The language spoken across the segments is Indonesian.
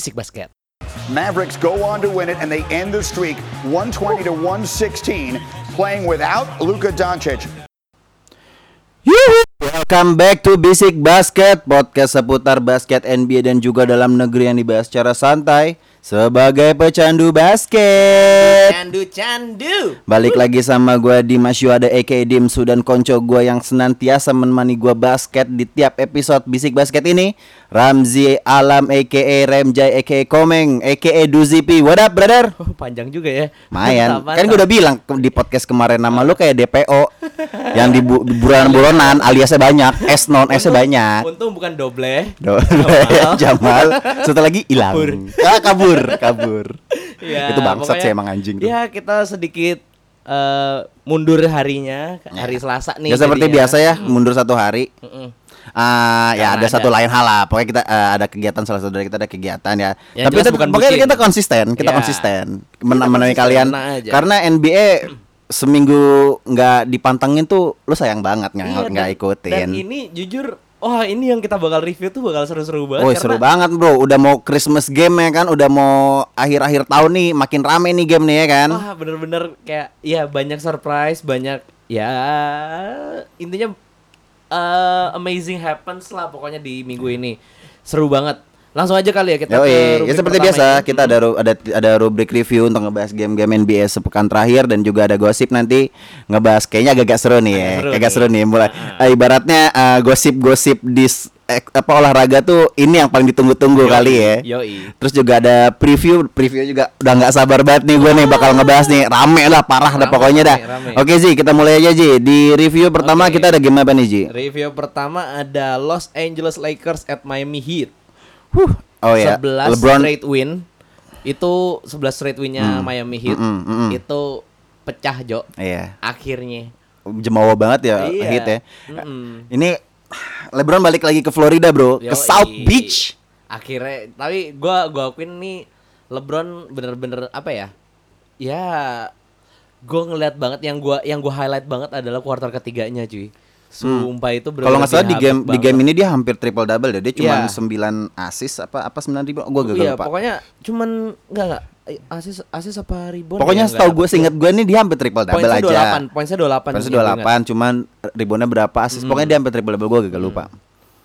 Bisik Basket. Mavericks go on to win it, and they end the streak 120 to 116, playing without Luka Doncic. Welcome back to Basic Basket, podcast seputar basket NBA dan juga dalam negeri yang dibahas secara santai sebagai pecandu basket. Candu candu. Balik lagi sama gue Dimas Yuada aka Dimsu dan konco gue yang senantiasa menemani gue basket di tiap episode Bisik Basket ini Ramzi Alam aka Remjai aka Komeng aka Duzipi What up brother? Oh, panjang juga ya. Mayan, kan gue udah bilang di podcast kemarin nama lu kayak DPO yang di bu- buronan-buronan aliasnya banyak, S non S-nya banyak. Untung bukan doble. Do- Jamal, satu lagi hilang. Kabur. Ah, kabur, kabur. Ya, Itu bangsat sih emang anjing tuh. Ya kita sedikit eh, mundur harinya hari Selasa nih. Ya seperti jadinya. biasa ya, mundur satu hari. Mm-mm. Ah, ya Karena ada satu ada- lain hal lah. Pokoknya kita eh, ada kegiatan salah satu dari kita ada kegiatan ya. Yang Tapi tetap- bukan pokoknya bucin. kita konsisten, kita Ya. konsisten Kita Men- menemani kalian. aja. Karena NBA seminggu nggak dipantengin tuh lu sayang banget nggak Iya, nggak ikutin. Dan ini jujur, wah ini yang kita bakal review tuh bakal seru-seru banget. Karena- seru banget bro, udah mau Christmas game ya kan, udah mau akhir-akhir tahun nih, makin rame nih game nih ya kan. Wah bener-bener kayak ya banyak surprise, banyak ya intinya eh, amazing happens lah pokoknya di minggu ini seru banget. Langsung aja kali ya kita Yoi, ke ya seperti biasa ini. kita ada ru- ada ada rubrik review untuk ngebahas game-game NBA sepekan terakhir dan juga ada gosip nanti ngebahas kayaknya agak-agak seru nih ya, Agak seru agak nih. seru nih mulai eh, ibaratnya eh, gosip-gosip di eh, apa olahraga tuh ini yang paling ditunggu-tunggu Yoi, kali ya. Yoi. Terus juga ada preview, preview juga udah nggak sabar banget nih gue nih bakal ngebahas nih rame lah parah dah Rame, pokoknya dah. rame, rame. Oke Ji, kita mulai aja Ji. Di review pertama Oke. kita ada game apa nih Ji? Review pertama ada Los Angeles Lakers at Miami Heat. Huh. Oh ya, 11 LeBron straight win. Itu 11 straight winnya Miami Heat. Mm, mm, mm. Itu pecah, Jo. Iya. Akhirnya. Jemawa banget ya Iya. hit ya. Mm-mm. Ini LeBron balik lagi ke Florida, Bro. Ke Yoi. South Beach. Akhirnya, tapi gua gua akuin nih LeBron bener-bener apa ya? Ya, gua ngeliat banget yang gua yang gua highlight banget adalah kuarter ketiganya, cuy. Sumpah itu Hmm. Kalau nggak salah di game di game ini dia hampir triple double deh. Dia cuma Iya. 9 assist apa apa 9 ribu. Gua gak Iya, lupa. pokoknya cuman enggak enggak eh, asis asis apa ribon Pokoknya ya, setahu gue seinget gue nih dia hampir triple double Poinnya aja. 28, poinnya 28. Poinnya yang gua ingat. 28 cuman ribonnya berapa assist. Pokoknya dia hampir triple double gue gak lupa.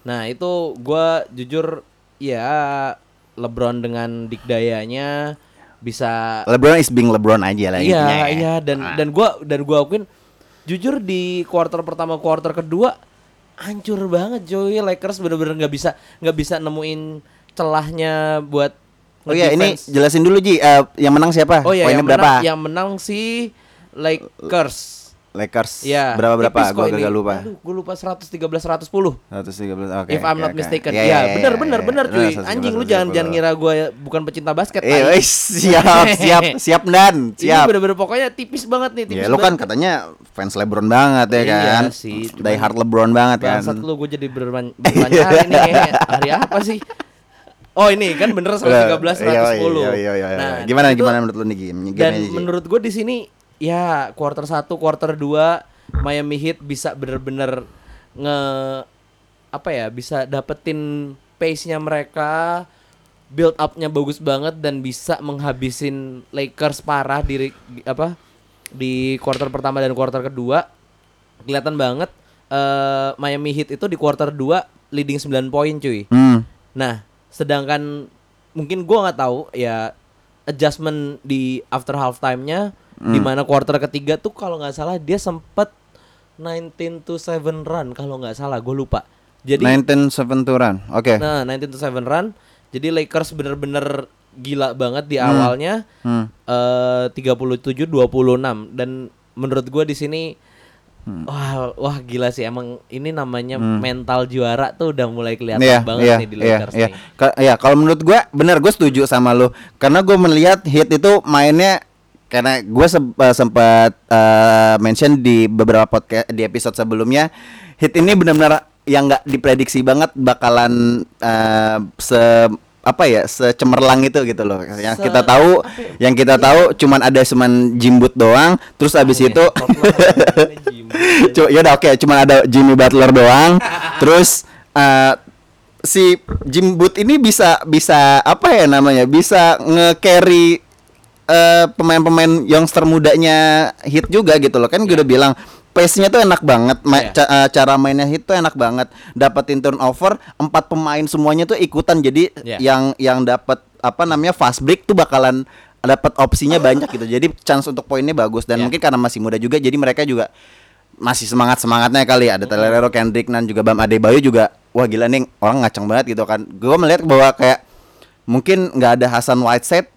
Nah, itu gua jujur ya LeBron dengan dikdayanya bisa LeBron is being LeBron aja lah Iya, ya. iya dan Ah. dan gua dan gua akuin jujur di kuarter pertama kuarter kedua hancur banget Joey Lakers bener-bener nggak bisa nggak bisa nemuin celahnya buat Oh iya ini jelasin dulu Ji Eh, yang menang siapa? Oh iya Poinnya yang berapa? menang yang menang si Lakers. Lakers Ya. berapa berapa? Gue ini. gak lupa. Gua lupa 113 110. 113 oke. If I'm oke, not oke. mistaken. Iya, ya, iya, bener iya, bener iya. bener Bener, cuy. 113, Anjing lu jangan jangan 110. ngira gua bukan pecinta basket. Eh, wis, siap, siap, siap dan Ini siap. bener-bener pokoknya tipis banget nih, tipis Ya lu kan banget. katanya fans LeBron banget ya Iya kan. sih, Die hard LeBron banget kan. Bangsat lu gue jadi bertanya ini kayaknya. hari apa sih? Oh ini kan bener 113 110. Iya, iya, iya, iya, iya. Nah, gimana itu- gimana menurut lu nih game? Dan menurut gue di sini ya quarter 1, quarter 2 Miami Heat bisa bener-bener nge apa ya bisa dapetin pace-nya mereka build up-nya bagus banget dan bisa menghabisin Lakers parah di, apa di quarter pertama dan quarter kedua kelihatan banget eh Miami Heat itu di quarter 2 leading 9 poin cuy. Hmm. Nah, sedangkan mungkin gua nggak tahu ya adjustment di after halftime-nya di mana quarter ketiga tuh kalau nggak salah dia sempet 19 to 7 run kalau nggak salah, gue lupa. Jadi 19 7 to run. Oke. nah 19 to 7 run. Jadi Lakers bener-bener gila banget di awalnya Hmm. eh 37 26 dan menurut gua di sini Hmm. wah wah gila sih emang ini namanya mental juara tuh udah mulai kelihatan Iya, banget iya, nih di iya, Lakers iya. nih. Ka- ya kalau menurut gua benar gue setuju sama lu karena gue melihat hit itu mainnya karena gue sempat eh, mention di beberapa podcast di episode sebelumnya hit ini benar-benar yang nggak diprediksi banget bakalan eh, se apa ya secemerlang itu gitu loh yang Se- kita tahu apa ya? yang kita tahu cuman ada cuman jimbut doang terus abis Oh, itu iya, Cu- ya udah oke, cuma ada Jimmy Butler doang. Terus eh, si Jim Boot ini bisa bisa apa ya namanya? Bisa nge-carry eh, pemain-pemain youngster mudanya hit juga gitu loh. Kan gue udah bilang pace-nya tuh enak banget, ma- Iya. ca- eh, cara mainnya hit tuh enak banget. Dapetin turnover, empat pemain semuanya tuh ikutan. Jadi Iya. yang yang dapat apa namanya fast break tuh bakalan dapat opsinya banyak gitu. Jadi chance untuk poinnya bagus dan Iya. mungkin karena masih muda juga jadi mereka juga masih semangat semangatnya kali ada Tyler Hero, Kendrick Nunn juga Bam Adebayo juga wah gila nih orang ngaceng banget gitu kan gue melihat bahwa kayak mungkin nggak ada Hasan Whiteside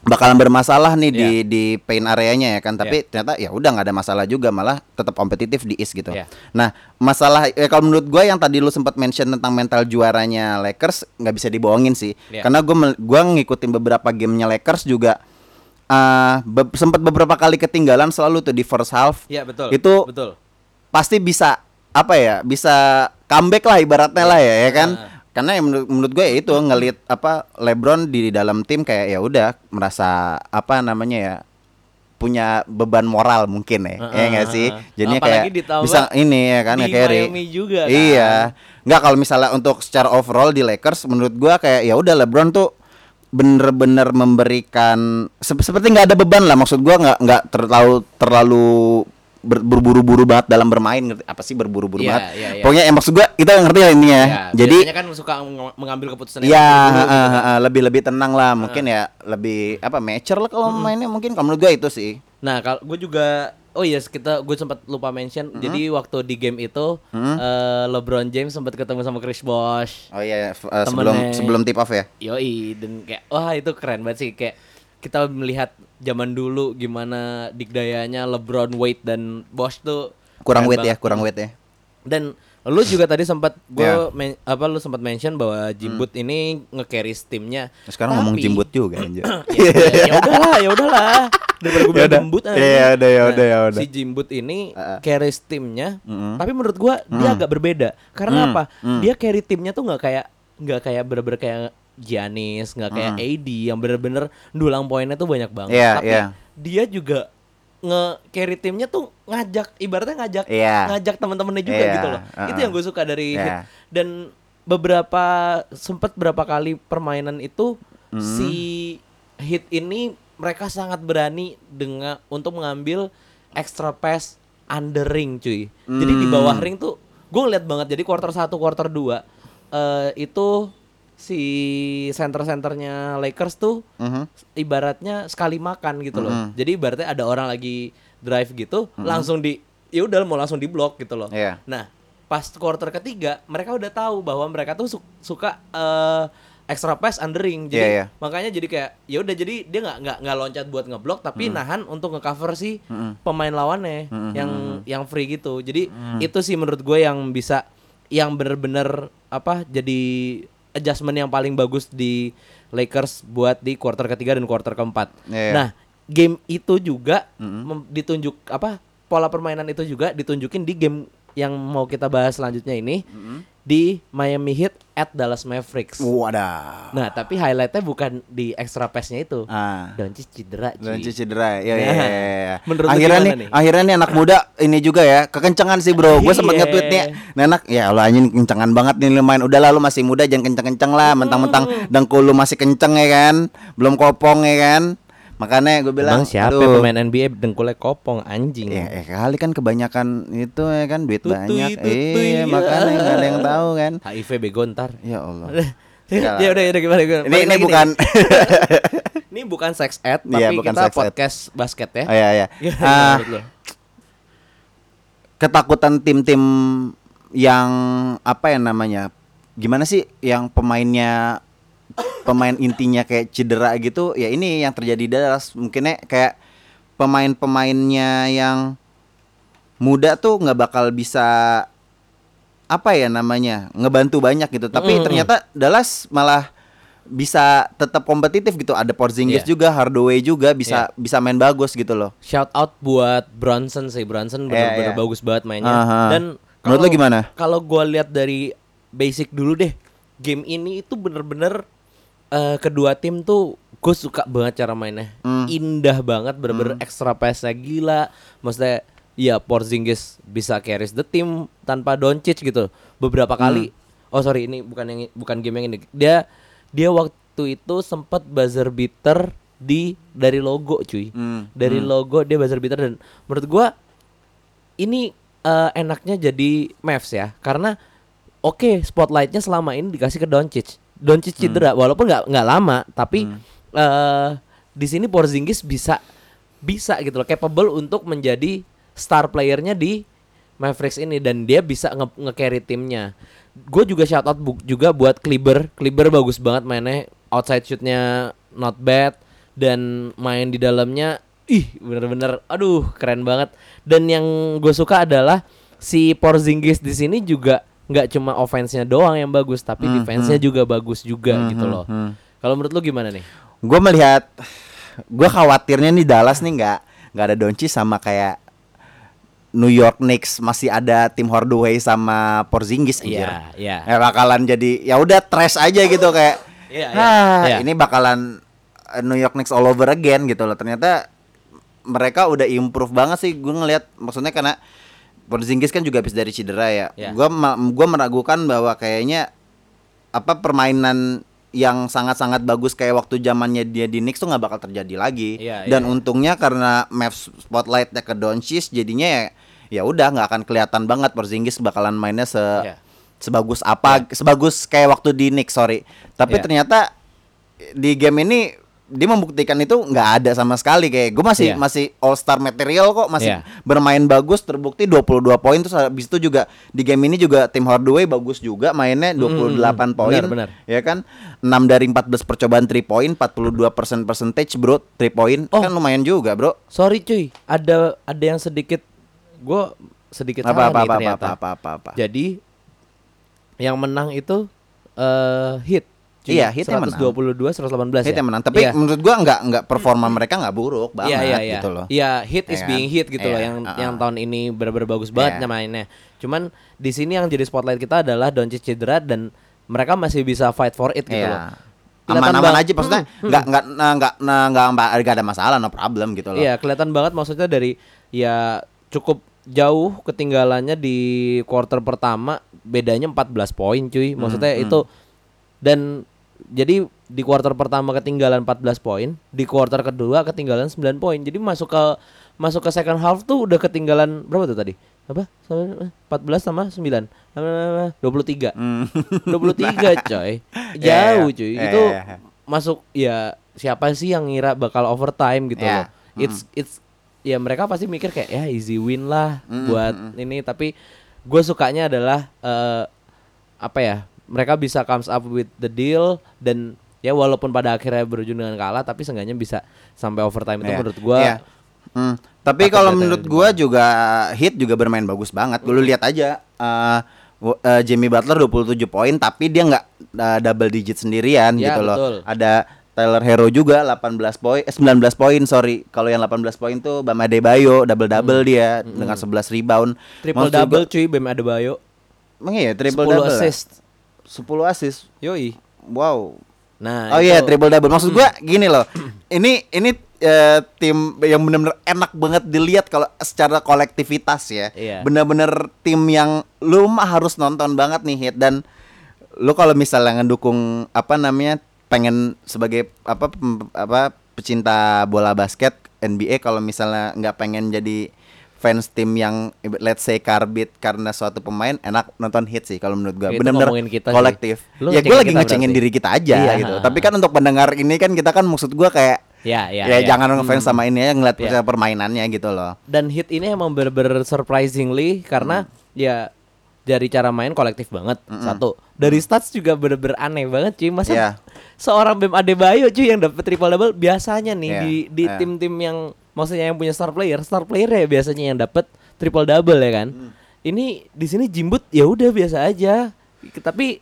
bakalan bermasalah nih di Iya. di paint areanya ya kan tapi ternyata ya udah nggak ada masalah juga malah tetap kompetitif di East gitu Iya. nah masalah ya kalau menurut gue yang tadi lu sempat mention tentang mental juaranya Lakers nggak bisa dibohongin sih Iya. karena gue gua ngikutin beberapa gamenya Lakers juga ah be- sempat beberapa kali ketinggalan selalu tuh di first half Iya betul. Itu- betul. pasti bisa apa ya bisa comeback lah ibaratnya lah ya ya kan Ah. Karena yang menurut menurut gue ya itu ngelit apa LeBron di dalam tim kayak ya udah merasa apa namanya ya punya beban moral mungkin ya Ah, ya nggak sih jadinya kayak bisa ini ya kan di nge-carry. Miami juga kan. iya nggak kalau misalnya untuk secara overall di Lakers menurut gua kayak ya udah LeBron tuh bener-bener memberikan sep- seperti nggak ada beban lah maksud gua nggak nggak terlalu terlalu ber- berburu-buru banget dalam bermain ngerti apa sih berburu-buru Iya, banget? iya, iya. pokoknya yang maksud gua kita ngerti lah intinya Ya, jadi biasanya kan suka meng- mengambil keputusan yang ya buru-buru gitu ah, kan. ah, ah, lebih lebih tenang lah mungkin ya lebih apa mature lah kalau mainnya mungkin. Kalau menurut gua itu sih. Nah, kalau gue juga oh yes kita gue sempat lupa mention. Hmm. Jadi waktu di game itu eh, LeBron James sempat ketemu sama Chris Bosh. oh iya eh, sebelum sebelum tip off ya? Yoi dan kayak wah itu keren banget sih. Kayak kita melihat zaman dulu gimana dikdayanya LeBron Wade dan Bosh tuh kurang weight ya kurang weight ya Dan lu juga tadi sempat gue Ya. men- apa lu sempat mention bahwa Jimbut ini nge-carry timnya. sekarang ngomong Tapi- jimbut juga anjir ya, ya, ya udahlah, ya udahlah. Daripada gue bilang jembut aja. Ya udah, ya udah, ya udah. Si Jimbut ini Uh-uh. carry timnya, Mm-mm. tapi menurut gua dia agak berbeda. Karena Mm, apa? mm. Dia carry timnya tuh nggak kayak nggak kayak bener-bener kayak Giannis, nggak kayak Mm. AD yang bener-bener dulang poinnya tuh banyak banget. Iya, tapi iya. dia juga nge carry timnya tuh ngajak ibaratnya ngajak Iya. ngajak teman-temannya juga Iya, gitu loh. uh-uh. Itu yang gue suka dari Iya. Heat. dan beberapa sempat berapa kali permainan itu Hmm. si hit ini mereka sangat berani dengan untuk mengambil extra pass under ring cuy. Jadi di bawah Hmm. ring tuh gue ngeliat banget jadi quarter 1 quarter 2 eh itu si center-centernya Lakers tuh Mhm. ibaratnya sekali makan gitu loh. Mhm. Jadi ibaratnya ada orang lagi drive gitu, langsung di ya udah mau langsung di blok gitu loh. Iya. Nah, pas quarter ketiga mereka udah tahu bahwa mereka tuh su- suka eh, extra pass under ring. Jadi Iya, iya. makanya jadi kayak ya udah jadi dia nggak nggak nggak loncat buat ngeblok tapi nahan untuk ngecover si pemain lawannya yang yang free gitu. Jadi itu sih menurut gue yang bisa yang bener-bener apa jadi adjustment yang paling bagus di Lakers buat di quarter ketiga dan quarter keempat. Iya. Nah, game itu juga mem- ditunjuk apa pola permainan itu juga ditunjukin di game yang mau kita bahas selanjutnya ini di Miami Heat at Dallas Mavericks. Wadah. Nah, tapi highlightnya bukan di extra pass-nya itu. Ah. Doncic cedera. Dan cedera. Ya, ya, Nah, ya, ya. menurut lu akhirnya nih, nih? akhirnya nih anak muda ini juga ya, kekencengan sih bro. Gue sempat Iya. nge-tweet nih, "Nih anak, ya Allah anjing kencengan banget nih lu main. Udah lah lu masih muda jangan kenceng-kenceng lah, mentang-mentang dengkul lu masih kenceng ya kan, belum kopong ya kan." Makanya gue bilang, Emang siapa "Aduh, pemain NBA dengkulnya kopong anjing? Ya, ya kali kan kebanyakan itu ya kan duit Tutui, banyak. tutui, iya, ya. makanya nggak ada yang tahu kan. HIV bego ntar. Ya Allah. ya udah ya udah gimana gimana. Ini ini bukan ini bukan sex ed Iya, tapi bukan kita ed. podcast basket ya. Oh iya iya. Lu? ketakutan tim-tim yang apa ya namanya? Gimana sih yang pemainnya pemain intinya kayak cedera gitu? Ya ini yang terjadi di Dallas. Mungkinnya kayak pemain-pemainnya yang muda tuh nggak bakal bisa apa ya namanya ngebantu banyak gitu. Tapi Mm. ternyata Dallas malah bisa tetap kompetitif gitu. Ada Porzingis Iya. juga, Hardaway juga bisa bisa main bagus gitu loh. Shout out buat Bronson sih Bronson benar-benar Iya, iya. bagus banget mainnya. Aha. Dan Menurut lu gimana? Kalau gua lihat dari basic dulu deh, game ini itu bener-bener eh, kedua tim tuh gue suka banget cara mainnya, Hmm. indah banget, bener-bener extra pass-nya gila. Maksudnya ya Porzingis bisa carries the team tanpa Doncic gitu. Beberapa Hmm. kali Oh sorry ini bukan yang bukan game yang ini. Dia dia waktu itu sempat buzzer beater di dari logo cuy. Hmm, Dari logo dia buzzer beater dan menurut gua ini eh, enaknya jadi Mavs ya karena oke spotlightnya selama ini dikasih ke Doncic. Doncic cedera walaupun nggak nggak lama tapi eh di sini Porzingis bisa bisa gitu loh capable untuk menjadi star playernya di Mavericks ini dan dia bisa nge, nge-carry timnya. Gue juga shout out bu- juga buat Kleber. Kleber bagus banget mainnya, outside shootnya not bad dan main di dalamnya ih bener-bener aduh keren banget. Dan yang gue suka adalah si Porzingis di sini juga nggak cuma offense-nya doang yang bagus tapi defense-nya juga bagus juga gitu loh. Kalau menurut lu gimana nih? Gue melihat, gue khawatirnya nih Dallas nih nggak nggak ada Doncic sama kayak New York Knicks masih ada Tim Hardaway sama Porzingis anjir. Iya, iya. Ya bakalan jadi ya udah trash aja gitu kayak. Iya, iya, "Hah, iya. ini bakalan New York Knicks all over again gitu loh. Ternyata mereka udah improve banget sih gue ngelihat maksudnya karena Porzingis kan juga habis dari cedera ya. Iya. Gua ma- gua meragukan bahwa kayaknya apa permainan yang sangat-sangat bagus kayak waktu zamannya dia di Knicks tuh nggak bakal terjadi lagi. Iya, Dan iya. untungnya karena Mavs spotlightnya ke Doncic jadinya ya ya udah nggak akan kelihatan banget Porzingis bakalan mainnya se Iya. sebagus apa sebagus kayak waktu di Knicks sorry. Tapi Iya. ternyata di game ini dia membuktikan itu nggak ada sama sekali kayak gue masih Iya. masih all star material kok masih Iya. bermain bagus terbukti 22 poin terus habis itu juga di game ini juga tim Hardaway bagus juga mainnya 28 poin benar, benar. ya kan 6 dari 14 percobaan 3 poin 42% percentage bro 3 poin Oh. kan lumayan juga bro Sorry cuy, ada ada yang sedikit gue sedikit apa apa nih apa, apa ternyata. apa apa apa apa Jadi yang menang itu eh hit. Iya, Heat yang menang. 122 118 Hit ya. menang tapi Iya. menurut gua nggak nggak performa mereka nggak buruk banget Iya iya iya. gitu loh Iya, hit is Iya kan? being hit gitu loh Iya, yang uh-uh. yang tahun ini benar-benar bagus banget Iya. mainnya. Cuman di sini yang jadi spotlight kita adalah Doncic cedera dan mereka masih bisa fight for it gitu Iya. loh. Aman-aman aja maksudnya nggak nggak nah, nggak nah, nggak nggak nggak ada masalah no problem gitu loh Iya, kelihatan banget maksudnya dari ya cukup jauh ketinggalannya di quarter pertama bedanya 14 poin cuy. Hmm, Maksudnya itu dan jadi di quarter pertama ketinggalan 14 poin, di quarter kedua ketinggalan 9 poin. Jadi masuk ke masuk ke second half tuh udah ketinggalan berapa tuh tadi? Apa? Sama- 14 sama 9. Sama- 23. Hmm. 23 coy. Iya, Jauh iya. cuy. Iya, Itu iya, masuk ya siapa sih yang ngira bakal overtime gitu Iya. loh. It's it's ya mereka pasti mikir kayak ya easy win lah buat ini tapi gue sukanya adalah eh apa ya mereka bisa comes up with the deal dan ya walaupun pada akhirnya berujung dengan kalah tapi seenggaknya bisa sampai overtime itu Iya. menurut gue Iya. Hmm, Tapi kalau menurut gua juga Hit juga bermain bagus banget. Lu lihat aja wo- eh, Jimmy Butler 27 poin tapi dia nggak eh, double digit sendirian Ya, gitu betul. loh. Ada Tyler Hero juga 18 poin eh 19 poin sorry. Kalau yang 18 poin tuh Bam Adebayo double-double dia dengan 11 rebound. Hmm. triple Maksud double gua- cuy Bam Adebayo Emang iya triple 10 double. ya? assist 10 assist. yoi Wow. nah Oh itu- iya triple double. Maksud gua gini loh. Ini ini eh, tim yang benar-benar enak banget dilihat kalau secara kolektivitas ya. Iya. Bener-bener tim yang lu mah harus nonton banget nih hit dan lu kalau misalnya ngedukung apa namanya pengen sebagai apa apa pecinta bola basket NBA kalau misalnya nggak pengen jadi fans tim yang let's say karbit karena suatu pemain enak nonton hit sih kalau menurut gua Itu bener-bener ngomongin kita sih. kolektif Lu ya gue lagi ngecengin berarti. diri kita aja Iya. gitu tapi kan untuk pendengar ini kan kita kan maksud gua kayak ya ya, ya, ya. jangan ngefans sama ini ya ngeliat Iya. permainannya gitu loh dan hit ini emang bener-bener surprisingly karena Hmm. ya dari cara main kolektif banget satu dari stats juga bener-bener aneh banget cuy masa Iya. seorang Bam Adebayo cuy yang dapet triple double biasanya nih Iya, di di iya. tim-tim yang maksudnya yang punya star player star player ya biasanya yang dapet triple double ya kan Hmm. ini di sini jimbut ya udah biasa aja tapi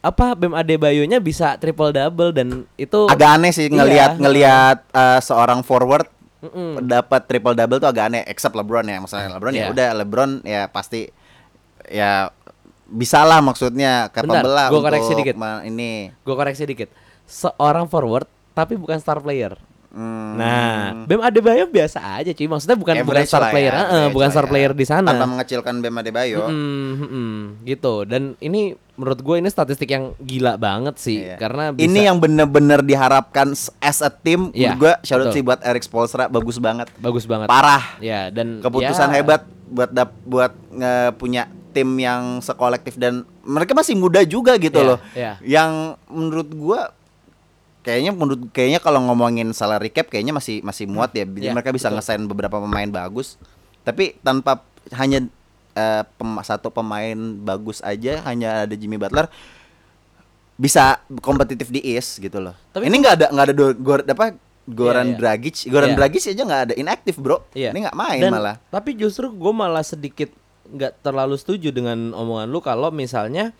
apa Bam Adebayo-nya bisa triple double dan itu agak aneh sih Iya. ngelihat ngelihat uh, seorang forward Mm-mm. dapat triple double tuh agak aneh except LeBron ya maksudnya LeBron Iya. ya udah LeBron ya pasti ya bisa lah maksudnya capable Bentar, lah gua untuk koreksi dikit. ini gue koreksi dikit seorang forward tapi bukan star player Hmm. Nah, Bam Adebayo biasa aja cuy. Maksudnya bukan bukan Average star ya, player, eh, average bukan star ya. player di sana. Tanpa mengecilkan Bam Adebayo. Hmm, hmm, hmm, gitu. Dan ini menurut gue ini statistik yang gila banget sih Iya. karena bisa, Ini yang bener-bener diharapkan as a team menurut gua shout out sih buat Eric Spoelstra bagus banget. bagus banget. Parah. Ya, dan Keputusan ya, hebat buat dap, buat nge- punya tim yang sekolektif dan mereka masih muda juga gitu Iya, loh. iya. Yang menurut gua kayaknya menurut kayaknya kalau ngomongin salary cap kayaknya masih masih muat ya. Jadi Iya, mereka bisa betul. ngesign beberapa pemain bagus. Tapi tanpa hanya eh, pem- satu pemain bagus aja hanya ada Jimmy Butler bisa kompetitif di East gitu loh. Tapi ini nggak ada nggak ada gor, apa Goran iya. Dragic, Goran Iya. Dragic aja nggak ada inaktif bro. Iya. Ini nggak main Dan- malah. Tapi justru gue malah sedikit nggak terlalu setuju dengan omongan lu kalau misalnya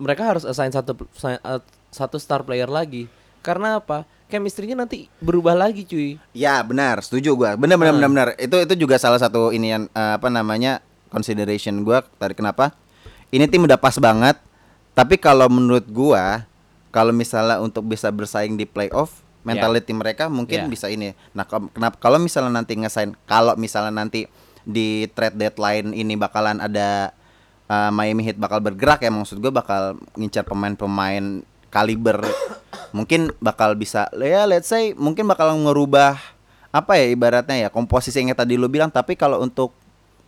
mereka harus assign satu uh, satu star player lagi. Karena apa? Chemistry-nya nanti berubah lagi cuy. Ya benar, setuju gua. Benar benar Ah. benar benar. Itu itu juga salah satu ini yang eh, apa namanya consideration gua tadi kenapa? Ini tim udah pas banget. Tapi kalau menurut gua kalau misalnya untuk bisa bersaing di playoff, mentality mereka mungkin Ya. bisa ini. Nah, ke- kenapa kalau misalnya nanti ngesain kalau misalnya nanti di trade deadline ini bakalan ada eh, Miami Heat bakal bergerak ya maksud gua bakal ngincar pemain-pemain kaliber mungkin bakal bisa ya let's say mungkin bakal ngerubah apa ya ibaratnya ya komposisi yang tadi lu bilang tapi kalau untuk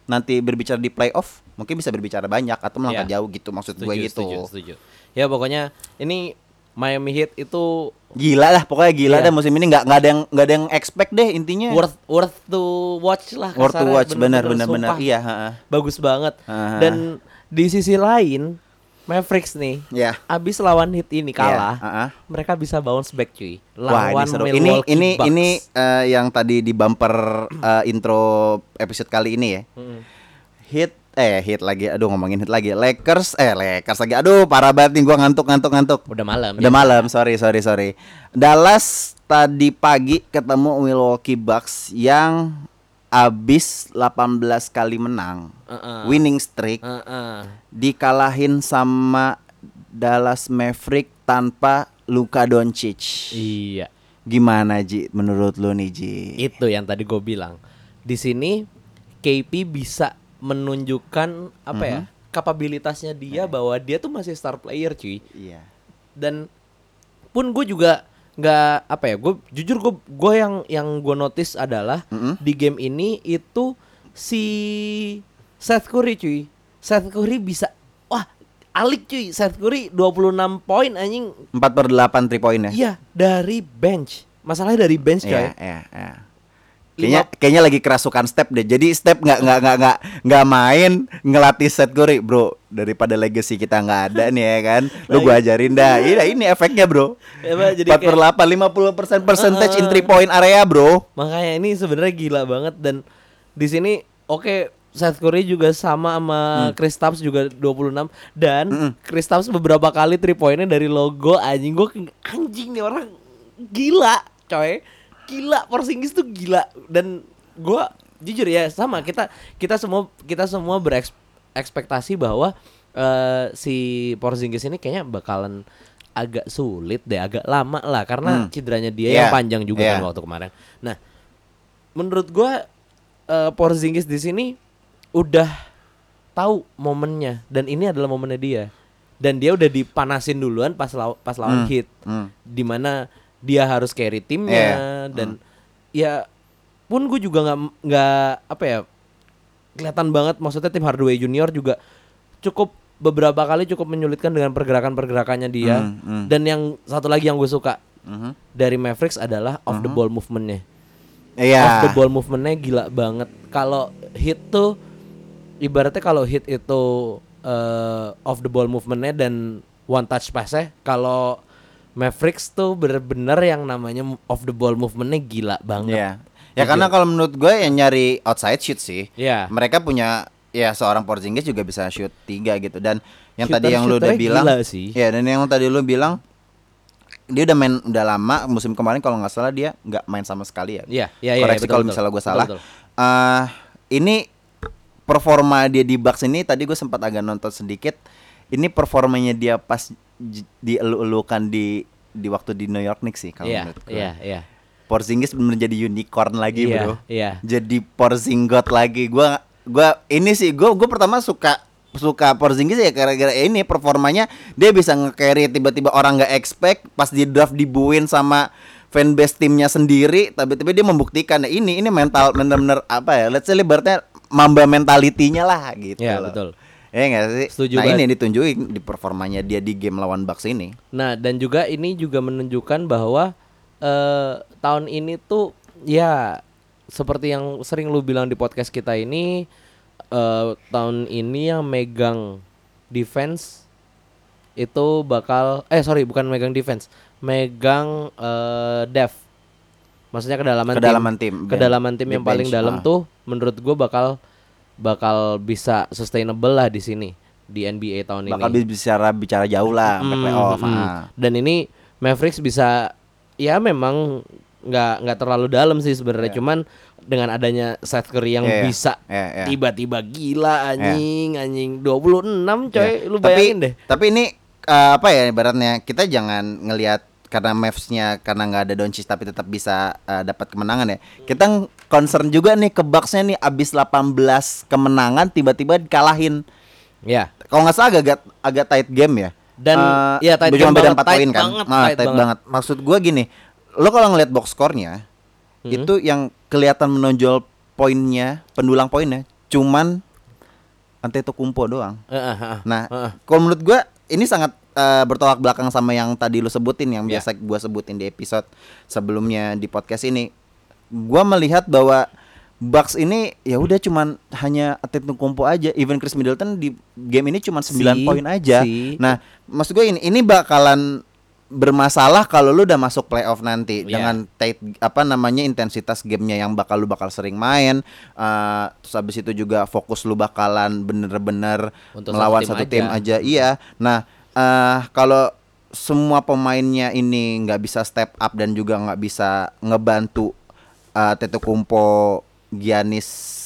nanti berbicara di playoff mungkin bisa berbicara banyak atau melangkah Ya. jauh gitu maksud gue Setuju, gitu setuju, setuju. Ya pokoknya ini Miami Heat itu gila lah pokoknya gila Iya. deh musim ini nggak nggak ada yang nggak ada yang expect deh intinya worth worth to watch lah worth to watch benar benar benar iya ha-ha. bagus banget Ah. dan di sisi lain Mavericks nih ya abis lawan hit ini kalah Iya, ah-ah. mereka bisa bounce back cuy Wah ini lawan seru. Ini ini Bucks. ini eh, yang tadi di bumper eh, intro episode kali ini ya. Mm-mm. Hit eh hit lagi. Aduh ngomongin hit lagi. Lakers eh Lakers lagi. Aduh parah banget nih gua ngantuk ngantuk ngantuk. udah malam Udah ya. malam, sorry sorry sorry. Dallas tadi pagi ketemu Milwaukee Bucks yang abis 18 kali menang. Heeh. Winning streak Heeh. dikalahin sama Dallas Maverick tanpa Luka Doncic. iya Gimana Ji menurut lu nih Ji? itu yang tadi gue bilang di sini KP bisa menunjukkan apa ya Mhm. kapabilitasnya dia bahwa dia tuh masih star player cuy Iya. dan pun gue juga nggak apa ya gue jujur gue gue yang yang gue notice adalah Mm-mm. di game ini itu si Seth Curry cuy Seth Curry bisa wah alik cuy Seth Curry 26 poin anjing 4 per 8 3 point ya? iya dari bench masalahnya dari bench coy Iya, iya, iya. Kayaknya kayaknya lagi kerasukan step deh. Jadi step nggak nggak nggak nggak nggak main ngelatih set Curry, bro. Daripada legacy kita nggak ada nih ya kan. Lu gua ajarin dah. Ini ini efeknya, bro. Ya, 4 per 8 50 persen percentage in. 3 point area, bro. makanya ini sebenarnya gila banget dan di sini oke Seth Curry juga sama sama Chris Tapps juga 26 dan Mm-mm. Chris Tapps beberapa kali three pointnya dari logo anjing gue anjing nih orang gila coy gila Porzingis tuh gila. Dan gua jujur ya sama kita kita semua kita semua berekspektasi bahwa eh, si Porzingis ini kayaknya bakalan agak sulit deh agak lama lah. Karena Hmm. cederanya dia yang Iya, panjang juga iya. kan waktu kemarin. Nah menurut gua eh, Porzingis di sini udah tahu momennya. Dan ini adalah momennya dia. Dan dia udah dipanasin duluan pas law- pas lawan Hmm, hit hmm. di mana dia harus carry timnya Iya, dan ya pun gue juga nggak nggak apa ya kelihatan banget. Maksudnya tim Hardaway Junior juga cukup beberapa kali cukup menyulitkan dengan pergerakan-pergerakannya dia. Hmm, hmm. dan yang satu lagi yang gue suka Mhm. dari Mavericks adalah off the ball movementnya. Iya. off the ball movementnya gila banget. Kalau hit tuh ibaratnya kalau hit itu eh, off the ball movementnya dan one touch passnya kalau Mavericks tuh bener-bener yang namanya off the ball movementnya gila banget Iya. Ya karena kalau menurut gue yang nyari outside shoot sih. Iya. Mereka punya ya seorang Porzingis juga bisa shoot tiga gitu dan yang tadi Shooter- yang lu udah bilang sih. Ya dan yang tadi lu bilang dia udah main udah lama musim kemarin kalau nggak salah dia nggak main sama sekali ya. Iya, iya, iya, Koreksi betul, kalau betul. misalnya gue Betul, salah. betul. Eh, ini performa dia di Bucks ini tadi gue sempat agak nonton sedikit. Ini performanya dia pas dielu-elukan di di waktu di New York Knicks sih kalau iya menurut gue. iya iya Porzingis bener jadi unicorn lagi, Iya, Bro. iya. Jadi Porzingot lagi. Gua gua ini sih gua gua pertama suka suka Porzingis ya gara-gara ini performanya dia bisa nge-carry tiba-tiba orang nggak expect pas di draft dibuin sama fanbase timnya sendiri tapi-tapi dia membuktikan nah, ini ini mental bener-bener apa ya let's say ibaratnya mamba mentalitinya lah gitu Iya, loh. betul. Ya nggak sih? Setuju nah banget. ini ditunjukin di performanya dia di game lawan Bucks ini. Nah, dan juga ini juga menunjukkan bahwa eh tahun ini tuh ya seperti yang sering lu bilang di podcast kita ini eh tahun ini yang megang defense itu bakal eh sorry bukan megang defense, megang eh depth. Maksudnya kedalaman Kedalaman tim, tim. Kedalaman tim yang paling bench, dalam ah. tuh menurut gua bakal bakal bisa sustainable lah di sini di NBA tahun Bakal ini. bi- bicara bicara jauh lah Hmm, playoff. hmm. ah. Dan ini Mavericks bisa ya memang nggak nggak terlalu dalam sih sebenarnya cuman dengan adanya Seth Curry yang Iya, iya. bisa Iya, iya. tiba-tiba gila anjing anjing 26 coy Ya. lu tapi, bayangin deh Tapi ini eh, apa ya ibaratnya kita jangan ngelihat karena Mavs-nya karena nggak ada Doncic tapi tetap bisa eh, dapat kemenangan ya. Kita concern juga nih ke Bucks-nya nih abis 18 kemenangan tiba-tiba dikalahin. ya Kalau nggak salah agak agak tight game ya. Dan, Eh, iya, tight cuma game beda banget, 4 tight poin kan. banget, Nah, tight tight, banget. banget. Maksud gua gini, lo kalau ngelihat box score-nya Hmm. itu yang kelihatan menonjol poinnya, pendulang poinnya cuman Antetokounmpo doang. Eh, eh, eh. Nah, Heeh. kalau menurut gua ini sangat eh, bertolak belakang sama yang tadi lu sebutin yang Ya. biasa gua sebutin di episode sebelumnya di podcast ini. Gua melihat bahwa Bucks ini ya udah cuman hanya Antetokounmpo aja. Even Chris Middleton di game ini cuma 9 Si, poin aja. si. Nah, maksud gue ini ini bakalan bermasalah kalau lu udah masuk playoff nanti Ya. dengan tight apa namanya intensitas gamenya yang bakal lu bakal sering main eh, terus habis itu juga fokus lu bakalan bener-bener melawan satu satu tim tim, aja. iya nah eh kalau semua pemainnya ini nggak bisa step up dan juga nggak bisa ngebantu uh, Kumpo Giannis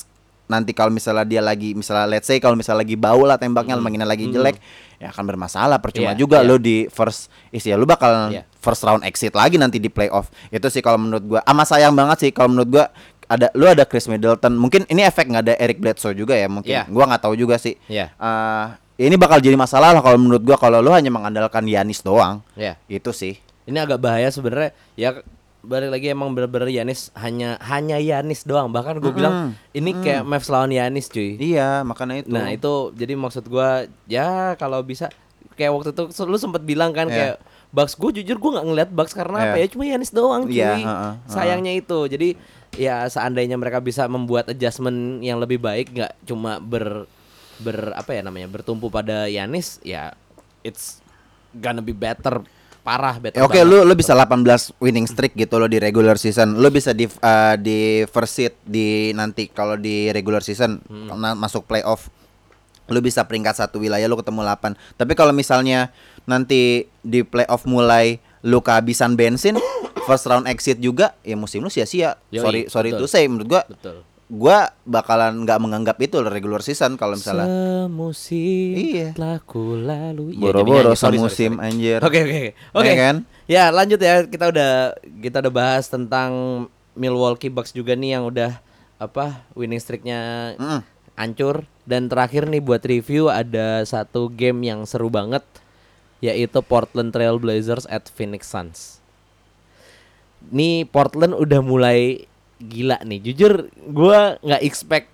nanti kalau misalnya dia lagi misalnya let's say kalau misalnya lagi bau lah tembaknya mainnya lagi jelek ya akan bermasalah percuma Iya, juga iya. lo di first isi ya lu bakal Iya. first round exit lagi nanti di playoff itu sih kalau menurut gua ama sayang banget sih kalau menurut gua ada lu ada Chris Middleton mungkin ini efek nggak ada Eric Bledsoe juga ya mungkin Iya. gua nggak tahu juga sih Iya. Eh, ini bakal jadi masalah lah kalau menurut gua kalau lu hanya mengandalkan Yanis doang. Ya itu sih. Ini agak bahaya sebenarnya. Ya balik lagi emang bener-bener Yanis hanya hanya Yanis doang. Bahkan gue bilang ini kayak Mavs lawan Yanis cuy. Iya makanya itu. Nah itu jadi maksud gua ya kalau bisa kayak waktu itu lu sempet bilang kan Iya. kayak Bucks gue jujur gue nggak ngeliat Bucks karena apa Iya. ya? Cuma Yanis doang cuy. Iya, heeh, heeh. sayangnya itu. Jadi ya seandainya mereka bisa membuat adjustment yang lebih baik nggak cuma ber ber apa ya namanya bertumpu pada Yanis ya it's gonna be better parah better Ya, Oke, banget. lu lu bisa 18 winning streak gitu lo di regular season. Lu bisa di eh, di first seed di nanti kalau di regular season na- masuk playoff. Lu bisa peringkat satu wilayah lu ketemu 8. Tapi kalau misalnya nanti di playoff mulai lu kehabisan bensin, first round exit juga, ya musim lu sia-sia. Sorry sorry betul. to say menurut gua betul gua bakalan nggak menganggap itu regular season kalau misalnya Semusim Iya. telah ku lalu Ya, boro-boro. Sorry, sorry, semusim anjir. Oke oke oke. Oke. Ya kan? Ya lanjut ya kita udah kita udah bahas tentang Milwaukee Bucks juga nih yang udah apa winning streaknya Mm. hancur dan terakhir nih buat review ada satu game yang seru banget yaitu Portland Trail Blazers at Phoenix Suns. Nih Portland udah mulai gila nih. Jujur gua nggak expect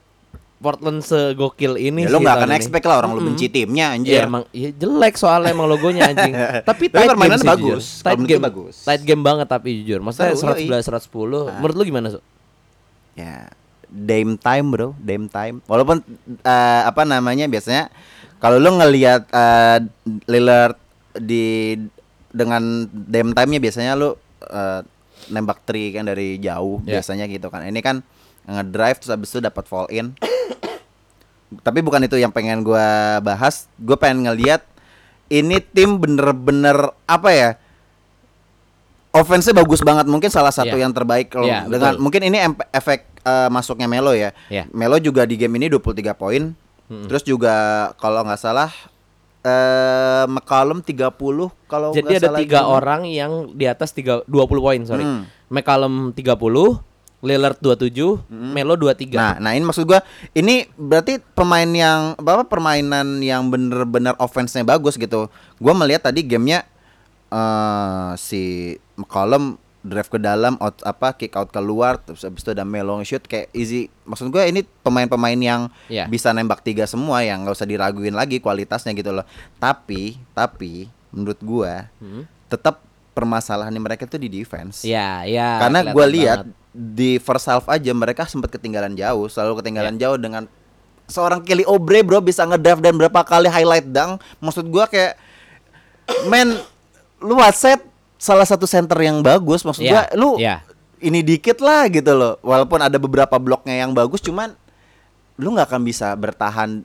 Portland segokil ini Ya, sih nggak tahun akan ini. expect lah orang lu Mm-mm. benci timnya Ya anjir. emang ya jelek soalnya emang logonya anjing. tapi tight permainannya game sih, bagus. jujur. Tight game gue bagus. Tight game banget tapi jujur. Maksudnya yoi. 111 110. Menurut lu gimana, Su? Ya, Dame time bro, Dame time. Walaupun eh, apa namanya biasanya kalau lu ngelihat eh, Lillard di dengan Dame time-nya biasanya lu eh, nembak three kan dari jauh Ya. biasanya gitu kan. Ini kan ngedrive terus habis itu dapat fall in. Tapi bukan itu yang pengen gua bahas. Gue pengen ngelihat ini tim bener-bener apa ya? Offense-nya bagus banget, mungkin salah satu Iya. yang terbaik kalau Iya, dengan betul. mungkin ini efek eh, masuknya Melo ya. Iya. Melo juga di game ini 23 poin. Terus juga kalau nggak salah eh McCollum 30 kalau Jadi ada tiga orang yang di atas tiga 20 poin, sorry. Hmm. McCallum 30, Lillard 27, Melo 23. Nah, nah ini maksud gua ini berarti pemain yang apa permainan yang bener-bener offense-nya bagus gitu. Gua melihat tadi gamenya eh si McCollum drive ke dalam out apa kick out keluar terus habis itu ada Melo shoot kayak easy. Maksud gua ini pemain-pemain yang Iya. bisa nembak tiga semua yang nggak usah diraguin lagi kualitasnya gitu loh. Tapi tapi menurut gua Hmm. tetap permasalahan mereka tuh di defense. Ya, ya. Karena kelihatan gue lihat di first half aja mereka sempat ketinggalan jauh, selalu ketinggalan jauh dengan seorang Kelly Oubre bro bisa ngedrive dan berapa kali highlight dunk. Maksud gua kayak men lu set salah satu center yang bagus maksud Iya, gua lu iya. ini dikit lah gitu loh. Walaupun ada beberapa bloknya yang bagus cuman lu nggak akan bisa bertahan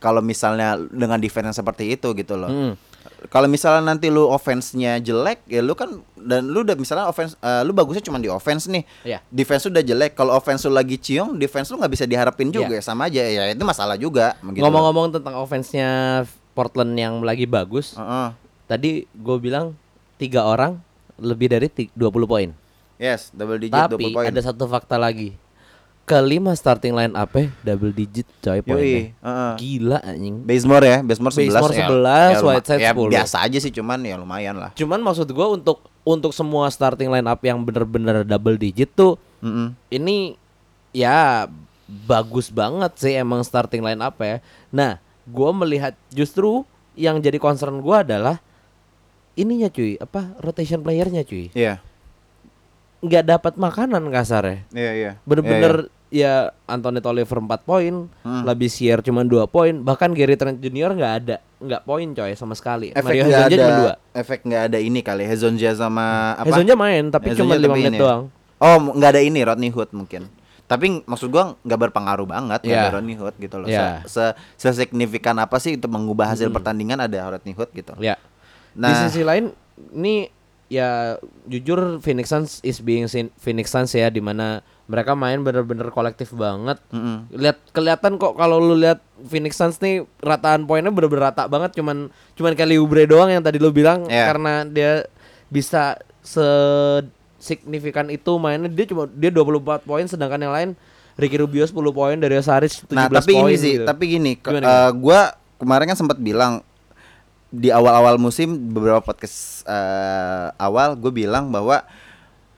kalau misalnya dengan defense yang seperti itu gitu loh. Mm. Kalau misalnya nanti lu offense-nya jelek, ya lu kan dan lu udah misalnya offense eh, lu bagusnya cuma di offense nih. Iya. Defense udah jelek. Kalau offense lu lagi ciong, defense lu nggak bisa diharapin juga Iya. ya sama aja. Ya itu masalah juga gitu. Ngomong-ngomong tentang offense-nya Portland yang lagi bagus, Heeh. tadi gue bilang tiga orang lebih dari ti- 20 poin. Yes, double digit Tapi 20 poin. ada satu fakta lagi. Kelima starting line up double digit coy poinnya. heeh. Gila anjing. Bazemore ya, Bazemore 11 Bazemore ya. 11, luma- Whiteside ya, 10. biasa aja sih cuman ya lumayan lah. Cuman maksud gua untuk untuk semua starting line up yang bener-bener double digit tuh Mm-mm. ini ya bagus banget sih emang starting line up ya. Nah, gua melihat justru yang jadi concern gua adalah ininya cuy, apa rotation playernya cuy. Iya. Nggak dapat makanan kasarnya. Iya, iya. Bener-bener ya Anthony Tolliver 4 poin, Hmm. Labissiere cuma 2 poin, bahkan Gary Trent Jr. nggak ada, nggak poin coy sama sekali. efek Mario nggak Hezonja ada cuma 2. efek nggak ada ini kali Hezonja sama apa Hezonja main tapi Hezonja cuma 5 tapi menit ini. doang. oh nggak ada ini Rodney Hood mungkin tapi maksud gua nggak berpengaruh banget Iya. ada Rodney Hood gitu loh Iya. se, se sesignifikan apa sih untuk mengubah hasil pertandingan ada Rodney Hood gitu Ya. Nah Di sisi lain ini ya jujur Phoenix Suns is being sin- Phoenix Suns ya di mana mereka main bener-bener kolektif banget. mm-mm. Lihat kelihatan kok kalau lu lihat Phoenix Suns nih rataan poinnya bener-bener rata banget cuman cuman Kelly Oubre doang yang tadi lu bilang Iya. karena dia bisa se signifikan itu mainnya dia cuma dia 24 poin sedangkan yang lain Ricky Rubio 10 poin dari Saric 17 nah tapi poin ini sih gitu. tapi gini Gimana, eh, gua kemarin kan sempat bilang di awal-awal musim beberapa podcast eh, awal gue bilang bahwa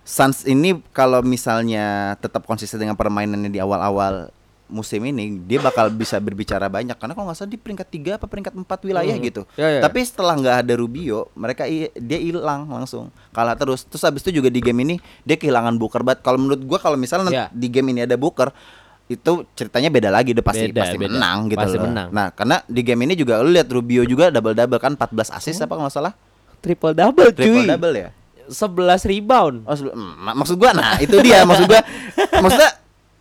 Suns ini kalau misalnya tetap konsisten dengan permainannya di awal-awal musim ini dia bakal bisa berbicara banyak karena kalau nggak salah di peringkat tiga apa peringkat empat wilayah Hmm. gitu. Ya, ya. Tapi setelah nggak ada Rubio, mereka dia hilang langsung kalah terus. Terus habis itu juga di game ini dia kehilangan Booker banget. Kalau menurut gua kalau misalnya Ya. di game ini ada Booker itu ceritanya beda lagi udah pasti Beda, pasti beda. menang gitu Pasti loh. menang. Nah, karena di game ini juga lu lihat Rubio juga double double kan 14 assist apa kalau nggak salah? triple double cuy. Triple double ya. 11 rebound. Oh, mm, mak- maksud gua nah itu dia maksud gua maksudnya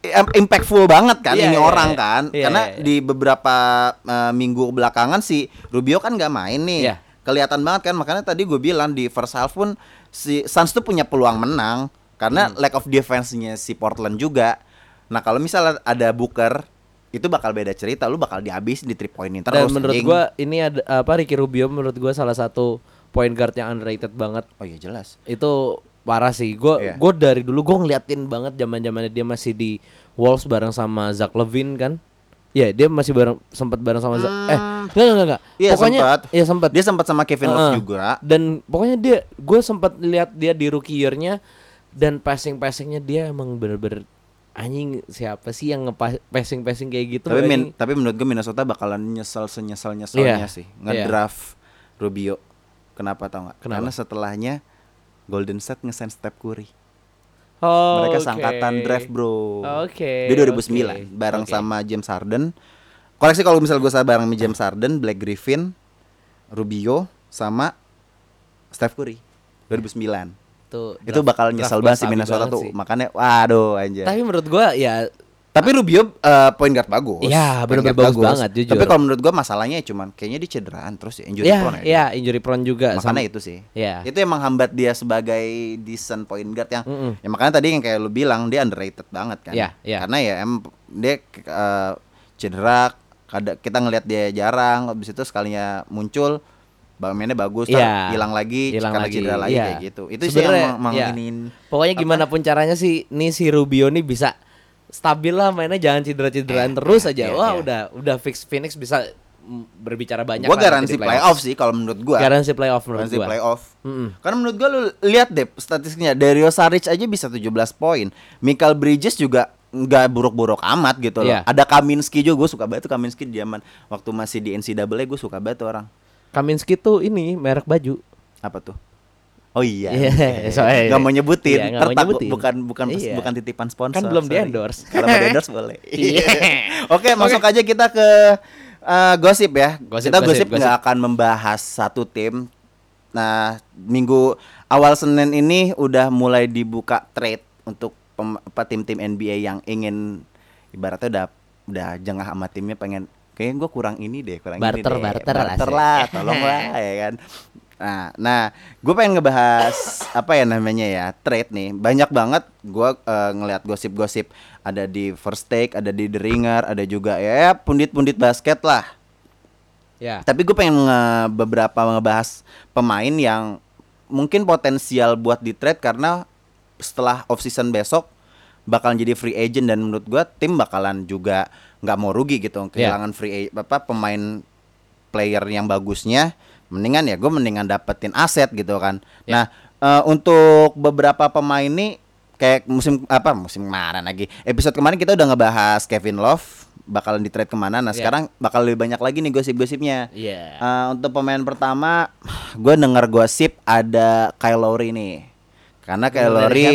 im- impactful banget kan Iya, ini iya, orang kan Iya, karena iya, iya. di beberapa eh, minggu belakangan si Rubio kan nggak main nih Iya. kelihatan banget kan makanya tadi gue bilang di first half pun si Suns tuh punya peluang menang karena Hmm. lack of defense-nya si Portland juga nah kalau misalnya ada Booker itu bakal beda cerita lu bakal dihabis di three point Dan terus menurut anjing. gua ini ada apa Ricky Rubio menurut gua salah satu point guard yang underrated banget. oh iya jelas Itu parah sih. Gua Iya. gua dari dulu gua ngeliatin banget zaman-zamannya dia masih di Wolves bareng sama Zach Levine kan. Ya, dia masih bareng sempat bareng sama Zach. Eh, enggak enggak enggak. Hmm. Iya, pokoknya sempat. Iya, sempat. dia sempat sama Kevin Love Heeh. juga Dan pokoknya dia gue sempat lihat dia di rookie year-nya dan passing-passingnya dia emang bener-bener anjing siapa sih yang ngepas passing-passing kayak gitu tapi min, tapi menurut gue Minnesota bakalan nyesel senyesal nyeselnya Iya, sih. Ngedraft Rubio. Kenapa tau nggak? Karena setelahnya Golden State ngesign Steph Curry. Oh, mereka oke. sangkatan draft bro. Oke, di 2009 oke, bareng oke. sama James Harden. Koreksi kalau misal gue salah bareng sama James Harden Black Griffin Rubio sama Steph Curry. 2009 Tuh, itu bakal nyesel banget sih Minnesota banget tuh sih. makanya waduh anjir Tapi menurut gua ya Tapi Rubio eh, point guard bagus. Iya, Point bener-bener guard bagus banget, jujur. Tapi kalau menurut gua masalahnya cuman kayaknya dia cederaan terus ya injury ya, prone ya. ya injury prone juga Makanya sama- itu sih. Iya. Itu yang menghambat dia sebagai decent point guard yang Mm-mm. ya makanya tadi yang kayak lu bilang dia underrated banget kan. Iya, iya. Karena ya em dia eh, cedera Kada kita ngelihat dia jarang, habis itu sekalinya muncul mainnya bagus, tar hilang lagi, Hilang lagi, cedera lagi iya. kayak gitu. Itu sih Sebenarnya, yang mang, iya. Pokoknya gimana pun caranya sih nih si Rubio nih bisa stabil lah mainnya jangan cedera-cederaan Eh, terus aja. iya, Wah, iya. udah udah fix Phoenix bisa berbicara banyak. Gua garansi di playoff sih kalau menurut gua. Garansi playoff menurut Garansi gua. playoff. Mm-mm. Karena menurut gua lu lihat deh statistiknya Dario Saric aja bisa 17 poin. Michael Bridges juga nggak buruk-buruk amat gitu loh. Iya. Ada Kaminski juga gue suka banget tuh Kaminski di zaman waktu masih di NCAA gue suka banget tuh orang. Kaminski tuh ini merek baju. Apa tuh? Oh iya. Iya, Oke. soalnya- Nggak mau nyebutin. Iya, nggak mau nyebutin. bukan bukan Iya. bukan titipan sponsor. Kan belum sorry. di-endorse. Kalau mau di-endorse boleh. Iya. Oke, masuk aja kita ke eh, gosip ya. Gosip, kita gosip, nggak akan membahas satu tim. Nah, minggu awal Senin ini udah mulai dibuka trade untuk tim-tim NBA yang ingin ibaratnya udah udah jengah sama timnya pengen kayaknya gue kurang ini deh, kurang Barter, ini deh. barter barter lah, tolong lah ya kan. Nah, nah, gue pengen ngebahas apa ya namanya ya trade nih. Banyak banget gue ngelihat gosip-gosip ada di First Take, ada di The Ringer, ada juga ya pundit-pundit basket lah. Ya. Tapi gue pengen nge- beberapa ngebahas pemain yang mungkin potensial buat di trade karena setelah off season besok bakalan jadi free agent dan menurut gue tim bakalan juga nggak mau rugi gitu kehilangan free a- apa pemain player yang bagusnya mendingan ya gue mendingan dapetin aset gitu kan. Nah eh, untuk beberapa pemain nih kayak musim apa musim kemarin lagi episode kemarin kita udah ngebahas Kevin Love bakalan di trade ke mana. Nah Ya. sekarang bakal lebih banyak lagi nih gosip-gosipnya. Iya. Eh, untuk pemain pertama, gue denger gosip ada Kyle Lowry nih. Karena Kyle Lowry?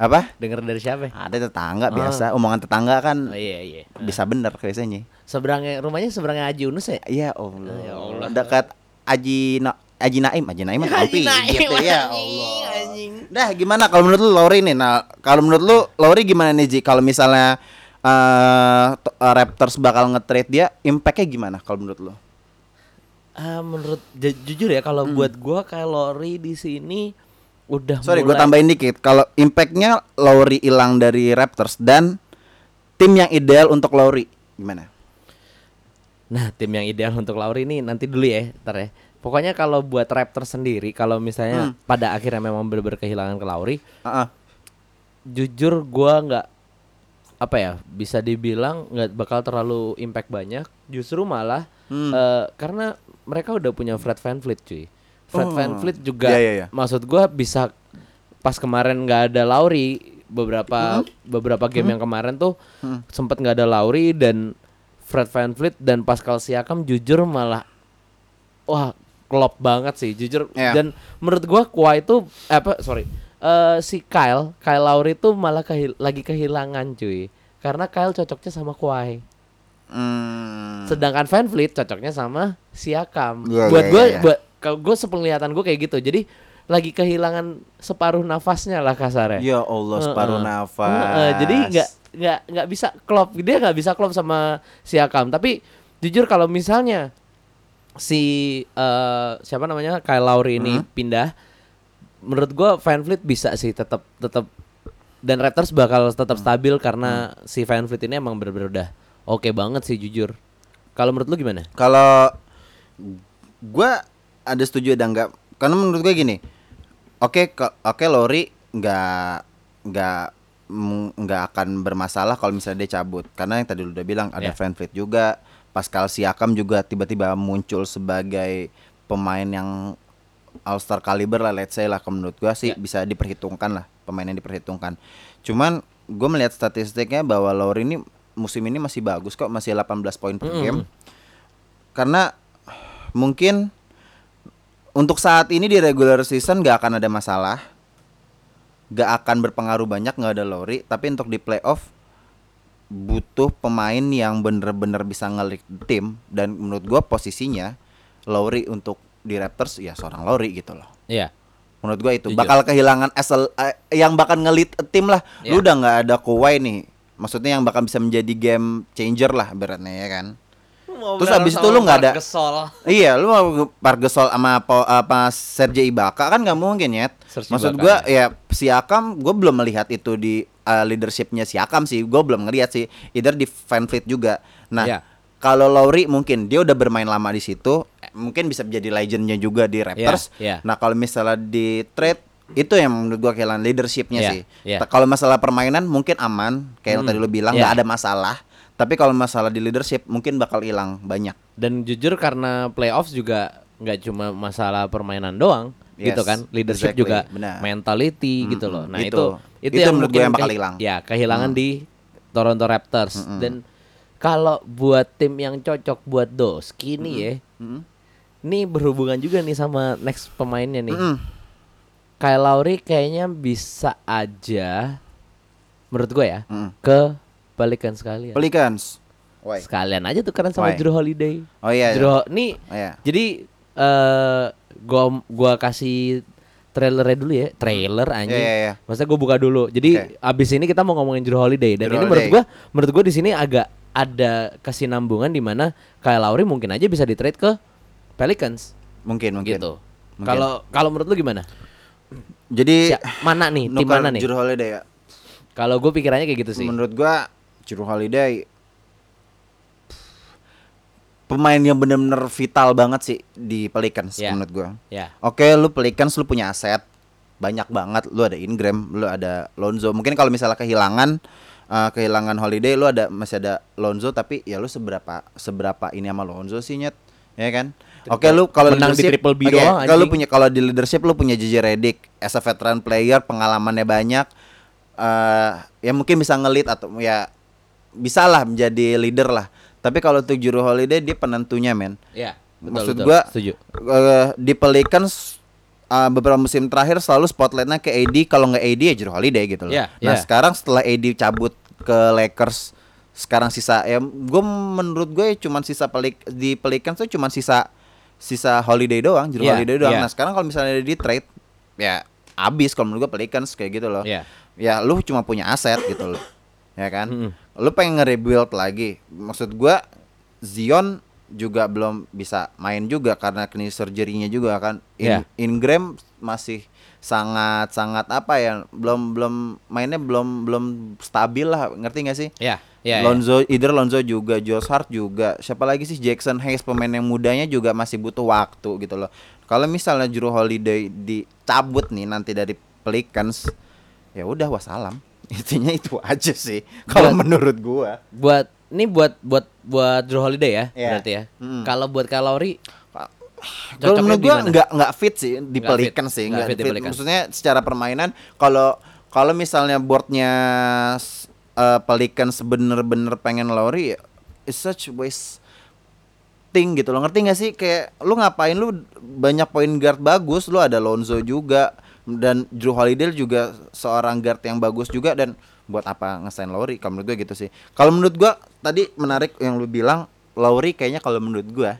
Apa? Dengar dari siapa? Ada tetangga Oh. biasa, omongan tetangga kan Oh iya iya. bisa bener biasanya. Seberangnya rumahnya seberangnya Haji Unus ya? Iya Allah. Ya Allah. Dekat Aji Na Aji Naim, Aji Naim Tampi gitu ya Allah. Dah gimana kalau menurut lu Lowry nih? Nah, kalau menurut lu Lowry gimana nih Ji? Kalau misalnya eh, Raptors bakal nge-trade dia, impact-nya gimana kalau menurut lu? Ah, menurut ju- jujur ya kalau buat gua kalori di sini udah Sorry, gue tambahin dikit. Kalau impactnya Lowry hilang dari Raptors dan tim yang ideal untuk Lowry gimana? Nah, tim yang ideal untuk Lauri ini nanti dulu ya, ntar ya. Pokoknya kalau buat Raptor sendiri, kalau misalnya Hmm. pada akhirnya memang benar-benar kehilangan ke Lauri, Heeh. jujur gua nggak apa ya, bisa dibilang nggak bakal terlalu impact banyak. Justru malah Hmm. eh, karena mereka udah punya Fred VanVleet cuy. Fred Oh. VanVleet juga, Iya, iya, iya. maksud gua bisa pas kemarin nggak ada Lauri beberapa beberapa game yang kemarin tuh Hmm. sempet nggak ada Lauri dan Fred VanVleet dan Pascal Siakam jujur malah wah klop banget sih jujur Iya. dan menurut gua Kawhi itu eh, apa sorry eh, si Kyle Kyle Lowry tuh malah kehil- lagi kehilangan cuy karena Kyle cocoknya sama Kawhi Hmm. sedangkan Van Vliet cocoknya sama Siakam Iya, buat iya, gue iya, iya. buat kalau gue sepenglihatan gue kayak gitu jadi lagi kehilangan separuh nafasnya lah kasarnya Ya Allah, separuh Heeh. nafas. Heeh, jadi nggak nggak nggak bisa klop dia nggak bisa klop sama Siakam tapi jujur kalau misalnya si eh, siapa namanya Kyle Lowry ini Hmm. pindah menurut Van Vliet bisa sih tetap tetap dan Raptors bakal tetap Hmm. stabil karena si Van Vliet ini emang bener-bener udah oke banget sih jujur kalau menurut lu gimana Kalau gua ada setuju ada enggak? Karena menurut gue gini. Oke, ke- oke Lori nggak nggak mm, nggak akan bermasalah kalau misalnya dia cabut. Karena yang tadi lu udah bilang ada Ya. Van Vliet juga, Pascal Siakam juga tiba-tiba muncul sebagai pemain yang All Star caliber lah let's say lah menurut gua sih Ya. bisa diperhitungkan lah pemain yang diperhitungkan. Cuman gue melihat statistiknya bahwa Lowry ini musim ini masih bagus kok masih 18 poin per Mm-mm. game. Karena mungkin untuk saat ini di regular season gak akan ada masalah. Gak akan berpengaruh banyak nggak ada Lowry, tapi untuk di playoff butuh pemain yang bener-bener bisa ngelik tim dan menurut gua posisinya Lowry untuk di Raptors ya seorang Lowry gitu loh. Iya Menurut gua itu Jujur. bakal kehilangan asal eh, yang bakal ngelit tim lah. Lu Iya. udah nggak ada Kawhi nih. Maksudnya yang bakal bisa menjadi game changer lah beratnya ya kan. Terus abis itu lu nggak ada Iya, lu mau Pargesol sama apa, apa Serge Ibaka kan nggak mungkin ya. Serge Maksud gua ya Siakam gua belum melihat itu di uh, leadershipnya Siakam sih. Gua belum ngelihat sih. Either di Van Fleet juga. Nah, Iya. Kalau Lowry mungkin dia udah bermain lama di situ, eh, mungkin bisa menjadi legendnya juga di Raptors. iya. Nah kalau misalnya di trade itu yang menurut gua kehilangan leadershipnya Iya, sih. iya. Ta- Kalau masalah permainan mungkin aman, kayak yang Hmm, tadi lu bilang iya. nggak ada masalah. Tapi kalau masalah di leadership mungkin bakal hilang banyak. Dan jujur karena playoffs juga nggak cuma masalah permainan doang Yes, gitu kan. Leadership exactly, juga benar. mentality Mm-mm, gitu loh. Nah, itu. itu itu, Itu yang menurut gue mungkin yang bakal hilang. Ya, kehilangan Mm. di Toronto Raptors dan kalau buat tim yang cocok buat Doski nih ya. Mm-mm. Ini berhubungan juga nih sama next pemainnya nih. Mm-mm. Kyle Lowry kayaknya bisa aja menurut gue ya Mm. ke balikan sekalian. Pelicans. Why? Sekalian aja tuh keren sama Why? Drew Holiday. Oh iya. Drew Ho- nih Oh iya. jadi eh gua gua kasih trailernya dulu ya, trailer anjing. Iya, iya, iya. Maksudnya gua buka dulu. Jadi Oke. abis ini kita mau ngomongin Drew Holiday dan Drew ini menurut gua menurut gua di sini agak ada kesinambungan di mana Kyle Lowry mungkin aja bisa di trade ke Pelicans Mungkin mungkin. gitu. Kalau kalau menurut lu gimana? Jadi Sia- mana nih? Tim mana nih? Holiday ya. Kalau gue pikirannya kayak gitu sih. Menurut gua Jrue Holiday pemain yang benar-benar vital banget sih di Pelicans Ya. menurut gua. ya. Oke, lu Pelicans lu punya aset banyak banget. Lu ada Ingram, lu ada Lonzo. Mungkin kalau misalnya kehilangan eh, kehilangan Holiday, lu ada masih ada Lonzo tapi ya lu seberapa seberapa ini sama Lonzo sih nyet, ya kan? Oke, lu kalau Menang di triple B doang, Kalau lu punya kalau di leadership lu punya JJ Redick as a veteran player, pengalamannya banyak. eh ya mungkin bisa ngelit atau ya bisa lah menjadi leader lah. Tapi kalau untuk Jrue Holiday dia penentunya men. Ya. Betul, Maksud betul. gua setuju. eh, di Pelicans uh, beberapa musim terakhir selalu spotlightnya ke AD kalau nggak AD ya Jrue Holiday gitu loh. Iya, nah iya. sekarang setelah AD cabut ke Lakers sekarang sisa ya gue menurut gue cuman sisa pelik di Pelicans tuh cuman sisa sisa Holiday doang Jrue Iya, Holiday doang. iya. Nah sekarang kalau misalnya di trade ya abis kalau menurut gue Pelicans kayak gitu loh. Iya. Ya lu cuma punya aset gitu loh. Ya kan? Mm-mm. Lu pengen nge-rebuild lagi. Maksud gua Zion juga belum bisa main juga karena knee surgery-nya juga kan. In- Iya. Ingram masih sangat sangat apa ya? Belum belum mainnya belum belum stabil lah, ngerti gak sih? Ya. Ya. ya. Lonzo, either Lonzo juga, Josh Hart juga, siapa lagi sih Jackson Hayes pemain yang mudanya juga masih butuh waktu gitu loh. Kalau misalnya Jrue Holiday dicabut nih nanti dari Pelicans, ya udah wassalam. Intinya itu aja sih. Kalau menurut gua. buat ini buat buat buat Drew Holiday ya Iya. berarti ya. Mm. Kalau buat Lowry Kalau menurut gua nggak nggak fit sih di. Pelicans sih, Nggak fit fit. Maksudnya secara permainan kalau kalau misalnya boardnya s- eh, Pelicans bener-bener pengen Lowry, ya, it's such waste thing gitu loh. Ngerti gak sih? Kayak lu ngapain lu banyak point guard bagus, lu ada Lonzo juga dan Drew Holiday juga seorang guard yang bagus juga dan buat apa ngesign Lowry? Kalau menurut gue gitu sih. Kalau menurut gua tadi menarik yang lu bilang Lowry kayaknya kalau menurut gua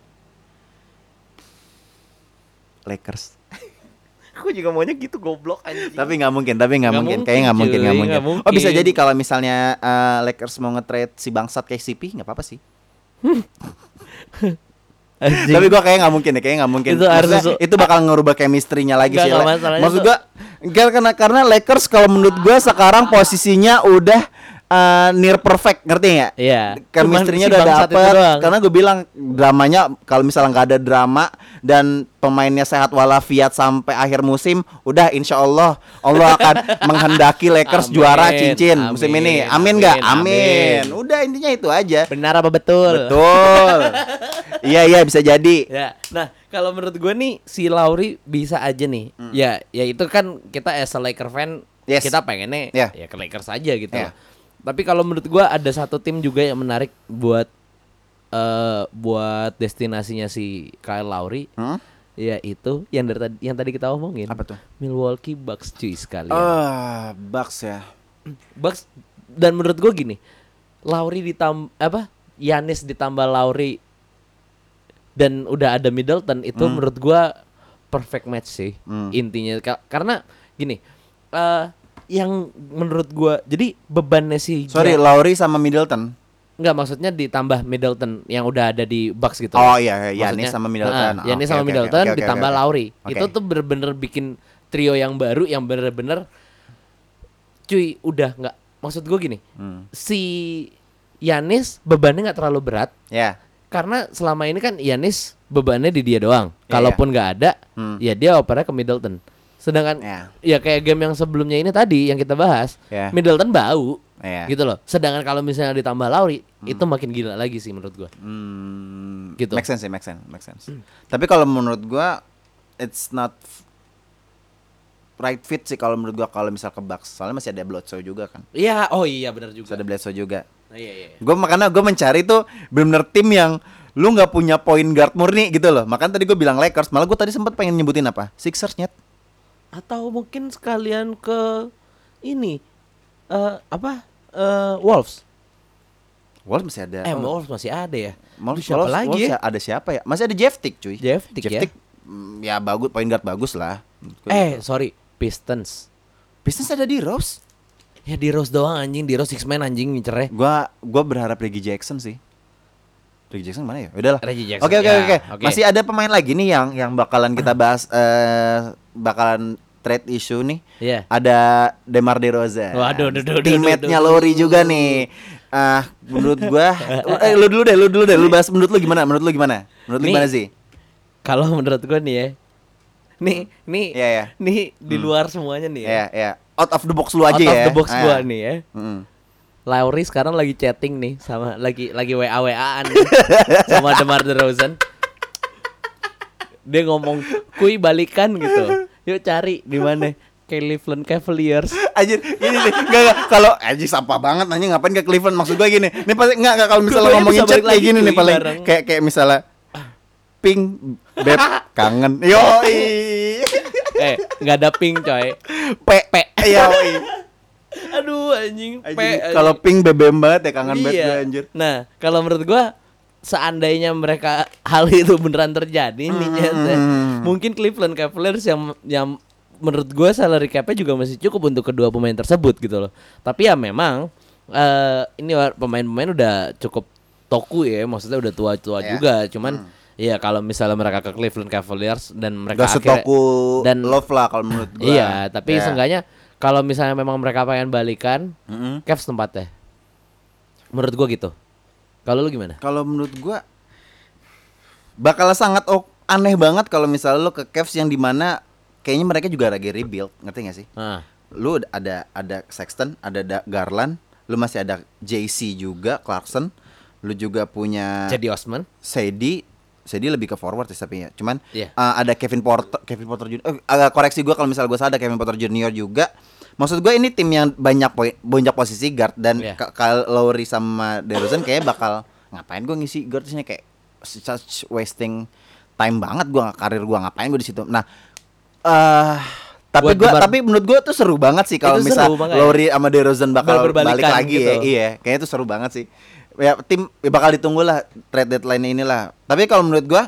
Lakers. Aku juga maunya gitu goblok anjing. Tapi nggak mungkin, tapi nggak mungkin, mungkin, kayaknya nggak mungkin, nggak mungkin. nggak Oh bisa mungkin. jadi kalau misalnya eh, Lakers mau nge-trade si bangsat KCP nggak apa-apa sih. Anjing. Tapi gua kayak nggak mungkin deh, kayak nggak mungkin. Itu harus Maksudnya, itu bakal ngerubah chemistry-nya lagi Nggak, sih. masalahnya Maksud gua karena karena Lakers kalau menurut gua sekarang posisinya udah eh, near perfect, ngerti nggak? Iya. Chemistry-nya Cuman udah dapet. Karena gue bilang dramanya Kalau misalnya nggak ada drama Dan pemainnya sehat walafiat Sampai akhir musim Udah insya Allah Allah akan menghendaki Lakers Amin, juara cincin musim ini amin, Amin nggak? amin, Amin. amin. Udah intinya itu aja Benar apa betul? Betul Iya iya bisa jadi Ya, nah kalau menurut gue nih si Lauri bisa aja nih. Ya, ya itu kan kita as a Laker fan Hmm. Yes. kita pengennya Ya. ya ke Lakers aja gitu. Ya. loh. Tapi kalau menurut gue ada satu tim juga yang menarik buat eh buat destinasinya si Kyle Lowry. Hmm? Ya itu yang dari tadi yang tadi kita omongin. Apa tuh? Milwaukee Bucks cuy sekalian. Ah, Bucks ya Bucks dan menurut gue gini, Lowry ditambah apa? Yanis ditambah Lowry dan udah ada Middleton itu Hmm. menurut gua perfect match sih Hmm. intinya Ka- karena gini eh yang menurut gua jadi bebannya si Sorry Gia- Lowry sama Middleton nggak maksudnya ditambah Middleton yang udah ada di Bucks gitu Oh iya, iya, Maksudnya, sama Middleton. ah, Giannis Oke, sama oke, Middleton oke, oke, ditambah oke. Lowry Oke. itu tuh bener-bener bikin trio yang baru yang bener-bener cuy udah nggak maksud gua gini Hmm. si Yanis bebannya nggak terlalu berat Ya karena selama ini kan Yanis bebannya di dia doang. Iya, Kalaupun nggak ada, Hmm. ya dia opernya ke Middleton. Sedangkan Ya. ya kayak game yang sebelumnya ini tadi yang kita bahas, Ya. Middleton bau. Iya. Gitu loh. Sedangkan kalau misalnya ditambah Lauri, itu makin gila lagi sih menurut gua. Hmm, Gitu. Make sense sih, make sense, make sense. Tapi kalau menurut gua it's not right fit sih kalau menurut gua kalau misal ke Bucks. Soalnya masih ada Bledsoe juga kan. Iya, oh iya benar Masih juga. ada Bledsoe juga. Nah, iya, iya. Gue makanya gue mencari tuh bener-bener tim yang lu nggak punya point guard murni gitu loh. Makanya tadi gue bilang Lakers. Malah gue tadi sempat pengen nyebutin apa? Sixers nyet. Atau mungkin sekalian ke ini eh apa? Eh Wolves. Wolves masih ada. Eh, oh, Wolves masih ada ya. Wolves, siapa Wolves- lagi Wolves ya? Ada siapa ya? Masih ada Jeff Tick cuy. Jeff Tick ya. mm, ya bagus, point guard bagus lah. Eh, gitu. sorry, Pistons. Pistons ada di Rose. Ya di Rose doang anjing, di Rose six man anjing ngincernya. Gua gua berharap Reggie Jackson sih. Reggie Jackson mana ya? Udahlah. Reggie Jackson, Oke oke ya, oke. oke. Masih ada pemain lagi nih yang yang bakalan kita bahas eh bakalan trade issue nih. Iya. Ada Demar Derozan. Waduh, duh, duh, Teammate-nya. Lori juga nih. Ah, menurut gua eh lu dulu deh, lu dulu deh, lu bahas menurut lu gimana? Menurut lu gimana? Menurut lu gimana sih? Kalau menurut gua nih ya. Nih, nih. Iya, iya. Nih di luar semuanya nih ya. Ya, ya. Out of the box lu aja Out ya. of the box Ah. gua nih ya. Mm-mm. Lauri sekarang lagi chatting nih sama lagi lagi WA WA-an sama Demar Derozan. Dia ngomong, "Kui balikan gitu. Yuk cari di mana?" Cleveland Cavaliers. Anjir, ini nih, enggak enggak kalau anjir sampah banget nanya ngapain ke Cleveland maksud gua gini. Ini pasti enggak enggak kalau misalnya ngomongin chat kayak lagi gini nih paling bareng. kayak kayak misalnya ping beb kangen. Yoi. eh, nggak ada ping coy. P P yoi. Aduh anjing. P, Anjing. Kalau ping bebem banget ya kangen banget Iya. gue anjir. Nah, kalau menurut gua seandainya mereka hal itu beneran terjadi nih Nyet, ya, Hmm. mungkin Cleveland Cavaliers yang yang menurut gua salary cap-nya juga masih cukup untuk kedua pemain tersebut gitu loh. Tapi ya memang eh ini pemain-pemain udah cukup toku ya, maksudnya udah tua-tua Iya. juga. Cuman ya kalau misalnya mereka ke Cleveland Cavaliers dan mereka Gak akhirnya- dan love lah kalau menurut gua. Iya, tapi Ya. seenggaknya kalau misalnya memang mereka pengen balikan, Mm-mm. Cavs tempatnya. Menurut gua gitu. Kalau lu gimana? Kalau menurut gua bakal sangat ok- aneh banget kalau misalnya lo ke Cavs yang di mana kayaknya mereka juga lagi rebuild, ngerti gak sih? Ah, Lu ada ada Sexton, ada da- Garland, lu masih ada JC juga, Clarkson, lu juga punya jadi Osman. Sedi, Sedi lebih ke forward sih tapi ya. Cuman Iya. uh, ada Kevin Porter, Kevin Porter Junior. Eh, agak koreksi gua kalau misalnya gua salah ada Kevin Porter Junior juga. Maksud gua ini tim yang banyak poin, banyak posisi guard dan ka- kalau Lowry sama DeRozan kayak bakal ngapain gua ngisi guardnya kayak such wasting time banget gua karir gua ngapain gua di situ. Nah, eh tapi Demar- tapi menurut gua tuh seru banget sih kalau misal makanya. Lowry sama DeRozan bakal balik lagi ya. gitu. Iya, kayaknya itu seru banget sih. Ya tim ya bakal ditunggu lah trade deadline inilah. Tapi kalau menurut gua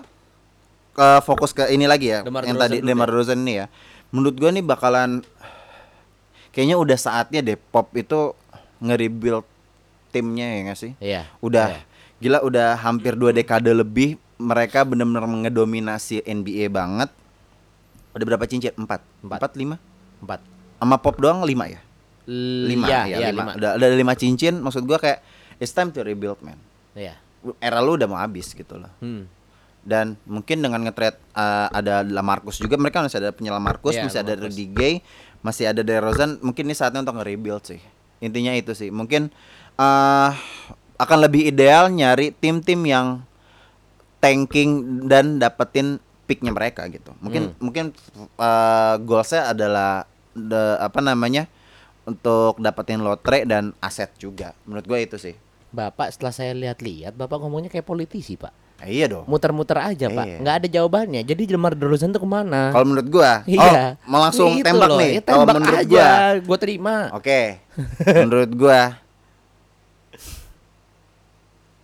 ke fokus ke ini lagi ya, Demar yang DeRozan tadi Demar Derozan ini ya. Menurut gua nih bakalan kayaknya udah saatnya deh Pop itu nge-rebuild timnya ya nggak sih? Iya. Udah Iya. gila udah hampir dua dekade lebih mereka benar-benar ngedominasi NBA banget. Udah berapa cincin? Empat, Empat. empat, lima. Empat. Sama Pop doang lima ya? Lima, Iya, ya, iya, lima. lima. Udah, udah ada lima cincin. Maksud gua kayak it's time to rebuild man. Iya. Era lu udah mau habis gitu loh. Hmm. Dan mungkin dengan nge-trade uh, ada Lamarcus juga mereka masih ada punya Lamarcus, Iya, masih ada Lamarcus. Rudy Gay, masih ada DeRozan. Mungkin ini saatnya untuk nge-rebuild sih. Intinya itu sih. Mungkin uh, akan lebih ideal nyari tim-tim yang tanking dan dapetin picknya mereka gitu. Mungkin Hmm. mungkin uh, goalsnya adalah the, apa namanya untuk dapetin lotre dan aset juga. Menurut gue itu sih. Bapak setelah saya lihat-lihat, Bapak ngomongnya kayak politisi, Pak. Nah, iya dong. Muter-muter aja, Pak. Iya. Nggak ada jawabannya. Jadi Demar Derozan tuh ke mana? Kalau menurut gua, Iya. oh, mau langsung Itu tembak loh, nih. ya Kalau tembak menurut aja. gua, Gua terima. oke. menurut gua,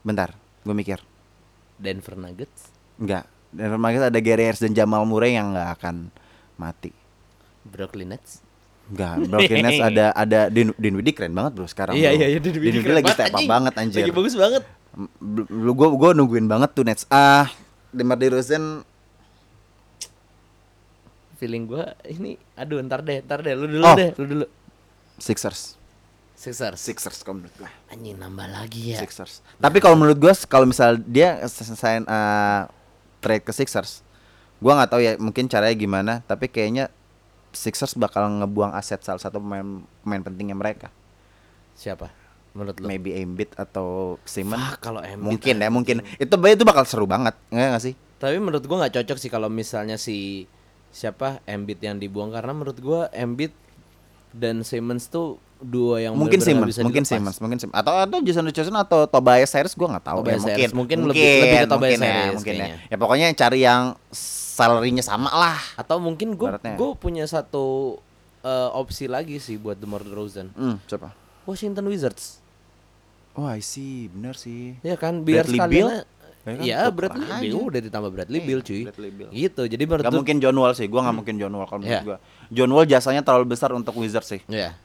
bentar, gua mikir. Denver Nuggets, Enggak. Denver Nuggets ada Gary Harris dan Jamal Murray yang nggak akan mati. Brooklyn Nets. Enggak, Brooklyn Nets ada ada Din Dinwiddie keren banget bro sekarang. Iya, bro. iya, iya, Dinwiddie lagi step up anjing. banget anjir. Lagi bagus banget. Lu gua gua nungguin banget tuh Nets. Ah, Demar Derozan Feeling gua ini aduh ntar deh, ntar deh lu dulu Oh. deh, lu dulu. Sixers. Sixers. Sixers kalau menurut gua. Anjing nambah lagi ya. Sixers. Tapi kalau menurut gua kalau misal dia sign uh, trade ke Sixers, gua nggak tahu ya mungkin caranya gimana, tapi kayaknya Sixers bakal ngebuang aset salah satu pemain pemain pentingnya mereka. Siapa? Menurut lu? Maybe Embiid atau Simmons. Fuck, kalau Embiid mungkin ya, mungkin. Itu itu bakal seru banget, enggak nggak sih? Tapi menurut gua nggak cocok sih kalau misalnya si siapa Embiid yang dibuang karena menurut gua Embiid dan Simmons tuh dua yang mungkin bener-bener nggak Simmons, bisa mungkin dilepas. Simmons, mungkin Simmons. Atau atau Jason Richardson atau Tobias Harris gua nggak tahu. Tobias Ya, Harris. Mungkin lebih- lebih ke Tobias mungkin ya, Harris mungkin ya. kayaknya. Ya pokoknya cari yang salary-nya sama lah. Atau mungkin gue Baratnya. gue punya satu eh, opsi lagi sih buat DeMar DeRozan. Hmm, coba. Washington Wizards. Oh, I see, bener sih. Ya kan biar Bradley sekalian Beal? ya, Ya kan, ya tuker Bradley aja. Beal udah ditambah Bradley Iya, Beal cuy. Bradley Beal. Gitu. Jadi menurut Gak mungkin John Wall sih, gua nggak mungkin John Wall kalau menurut Ya. gua. John Wall jasanya terlalu besar untuk Wizards sih. Ya.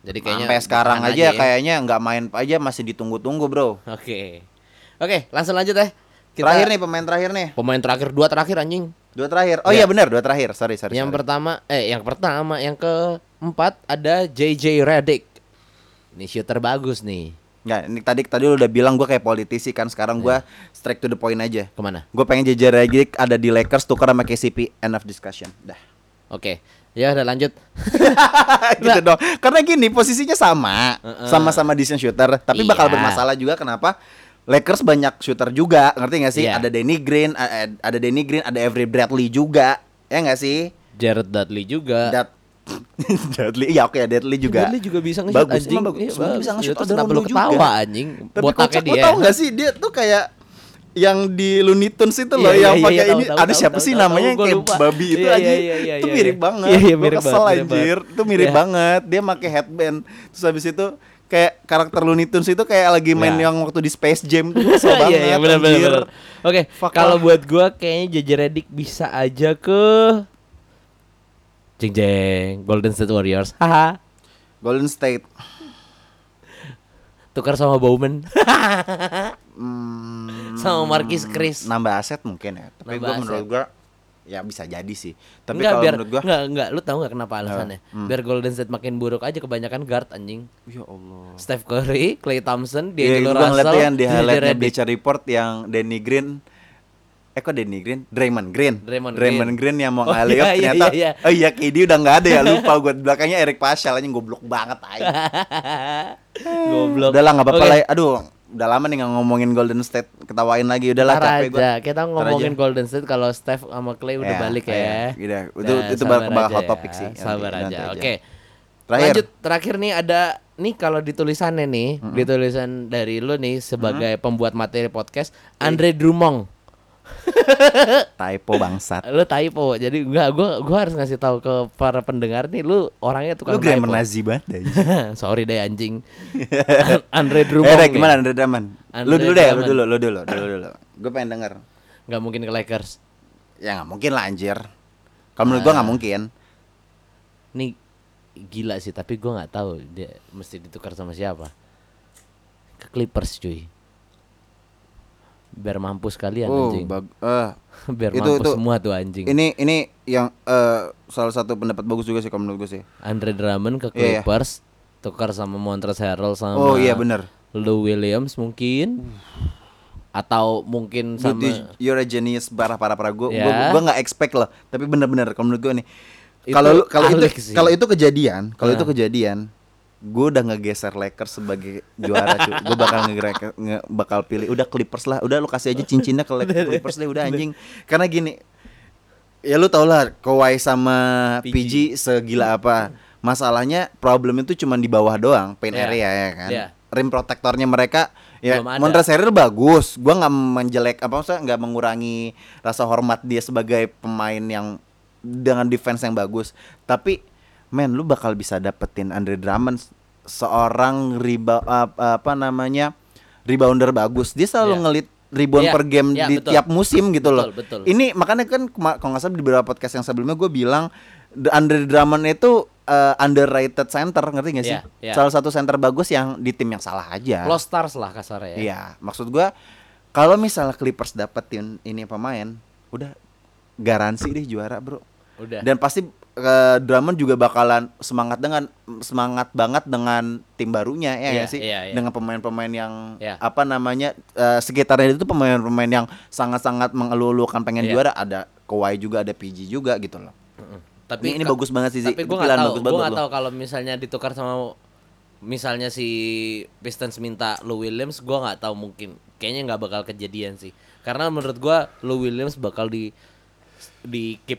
Jadi kayaknya Sampai sekarang tahan aja, ya. kayaknya nggak main aja masih ditunggu-tunggu, Bro. Oke. Oke, langsung lanjut ya. Kita Terakhir nih pemain terakhir nih. pemain terakhir dua terakhir anjing. Dua terakhir. Oh Ya. iya benar, dua terakhir. Sorry, sorry. yang sorry. pertama eh yang pertama yang keempat ada JJ Redick. Ini shooter bagus nih. Nggak, ini tadi tadi lu udah bilang gua kayak politisi kan, sekarang gua straight to the point aja. Ke mana? Gue pengen JJ Redick ada di Lakers tukar sama KCP end of discussion. Dah. Oke. Ya udah lanjut. gitu dong. Karena gini posisinya sama, sama-sama decent shooter, tapi bakal Iya. bermasalah juga kenapa? Lakers banyak shooter juga, ngerti gak sih? Iya. Ada Danny Green, ada Danny Green, ada Avery Bradley juga, ya nggak sih? Jared Dudley juga. Dat Dudley, ya oke, Dudley juga. Dudley juga bisa nge-shoot, bagus, anjing. bagus. Iya, bagus. bisa nge-shoot. Itu Ada kenapa lu ketawa, juga. anjing? Tapi Botaknya dia. tau gak sih dia tuh kayak yang di Looney Tunes itu loh Iya, yang iya, pakai tahu, ini tahu, ada tahu, siapa tahu, sih tahu, namanya tahu, yang kayak lupa. babi itu Iya, aja iya, iya, itu iya, mirip iya. banget iya, Gua mirip kesel banget, anjir banget. itu mirip banget dia pakai headband terus habis itu kayak karakter Looney Tunes itu kayak lagi main Iya. yang waktu di Space Jam tuh kesel banget Iya, iya, benar, benar, anjir. benar. Oke, Fuck kalau buat gua kayaknya JJ Redick bisa aja ke Jeng jeng Golden State Warriors. Haha. Golden State Tukar sama Bowman. hmm, sama Marquis Chris. nambah aset mungkin ya tapi aset. menurut gua ya bisa jadi sih tapi kalau menurut gua enggak enggak lu tahu enggak kenapa alasannya? Hmm. Biar Golden State makin buruk aja kebanyakan guard anjing. ya Allah Steph Curry, Klay Thompson, D'Angelo gua ngeliat Russell, tuh yang di Redick. Bleacher Report yang Danny Green Eh kok Danny Green? Draymond Green Draymond Green. yang mau Oh, iya, iya, ternyata iya, iya. Oh iya KD udah nggak ada ya lupa gue Belakangnya Eric Pascal aja goblok banget aja Goblok. Udah lah nggak apa-apa Oke. lah ya. Aduh udah lama nih nggak ngomongin Golden State Ketawain lagi Udah lah capek gue. Kita ngomongin aja. Golden State kalau Steph sama Clay udah Ya, balik ya, ya. Itu- Nah, itu bakal- bakal hot ya. topic sih. Nanti- Sabar nanti aja. aja. Oke. Terakhir. Lanjut terakhir nih ada nih kalau di tulisannya nih, di tulisan dari lu nih sebagai pembuat materi podcast Andre Drummond. Typo bangsat Lu typo. Jadi enggak gua gua harus ngasih tahu ke para pendengar nih lu orangnya tukang Lu grammar. Nazi banget aja Sorry deh anjing. Andre Eh Drummond. Rek, nih. gimana Andre Drummond? Andre Lu dulu deh, lu dulu, lu dulu, dulu dulu Gue pengen denger Nggak mungkin ke Lakers. Ya nggak mungkin lah anjir Kalau menurut gua Ah. nggak mungkin Nih gila sih, tapi gua nggak tahu dia mesti ditukar sama siapa. Ke Clippers cuy. Biar mampus kalian Oh, anjing. bag- eh, Biar itu- mampus itu- semua tuh anjing. ini ini yang eh, salah satu pendapat bagus juga sih kalau menurut gue sih. Andre Drummond ke Iya, iya. Clippers tukar sama Montrezl Harrell sama Oh iya benar. Lou Williams mungkin atau mungkin Dude, sama you- you're a genius parah parah parah gue. Ya. Gue nggak expect loh. Tapi bener-bener kalau menurut gue nih. Itu Kalau kalau itu kalau itu kejadian, kalau itu Nah. kejadian, gue udah ngegeser Lakers sebagai juara cuy. Gue bakal nge, nge- bakal pilih udah Clippers lah. Udah lu kasih aja cincinnya ke Clippers deh udah anjing. Karena gini, ya lu tau lah Kawhi sama PG. PG, segila apa. Masalahnya problem itu cuma di bawah doang, paint Iya. area ya kan. Iya. Rim protektornya mereka ya. Montrezl Harrell bagus. Gua nggak menjelek apa maksudnya nggak mengurangi rasa hormat dia sebagai pemain yang dengan defense yang bagus. Tapi men lu bakal bisa dapetin Andre Drummond seorang riba apa, namanya rebounder bagus. Dia selalu Iya. ngelit rebound Iya, per game iya, di betul. tiap musim gitu loh. Betul. Ini makanya kan kalau nggak salah di beberapa podcast yang sebelumnya gue bilang Andre Drummond itu uh, underrated center ngerti gak sih? Iya, iya. Salah satu center bagus yang di tim yang salah aja. Lost Stars lah kasarnya ya. Iya, maksud gua kalau misalnya Clippers dapetin ini pemain, udah garansi deh juara, Bro. Udah. Dan pasti eh, Drummond juga bakalan semangat dengan semangat banget dengan tim barunya ya Iya, nggak sih? iya, iya. Dengan pemain-pemain yang Iya. apa namanya eh, sekitarnya itu pemain-pemain yang sangat-sangat mengeluh-elukan pengen Iya. juara. Ada Kawhi juga, ada PG juga gitu loh. Tapi Ini- ini bagus banget sih. Tapi gue nggak tahu, gue tahu kalau misalnya ditukar sama misalnya si Pistons minta Lou Williams, gue nggak tahu mungkin kayaknya nggak bakal kejadian sih. Karena menurut gue Lou Williams bakal di di keep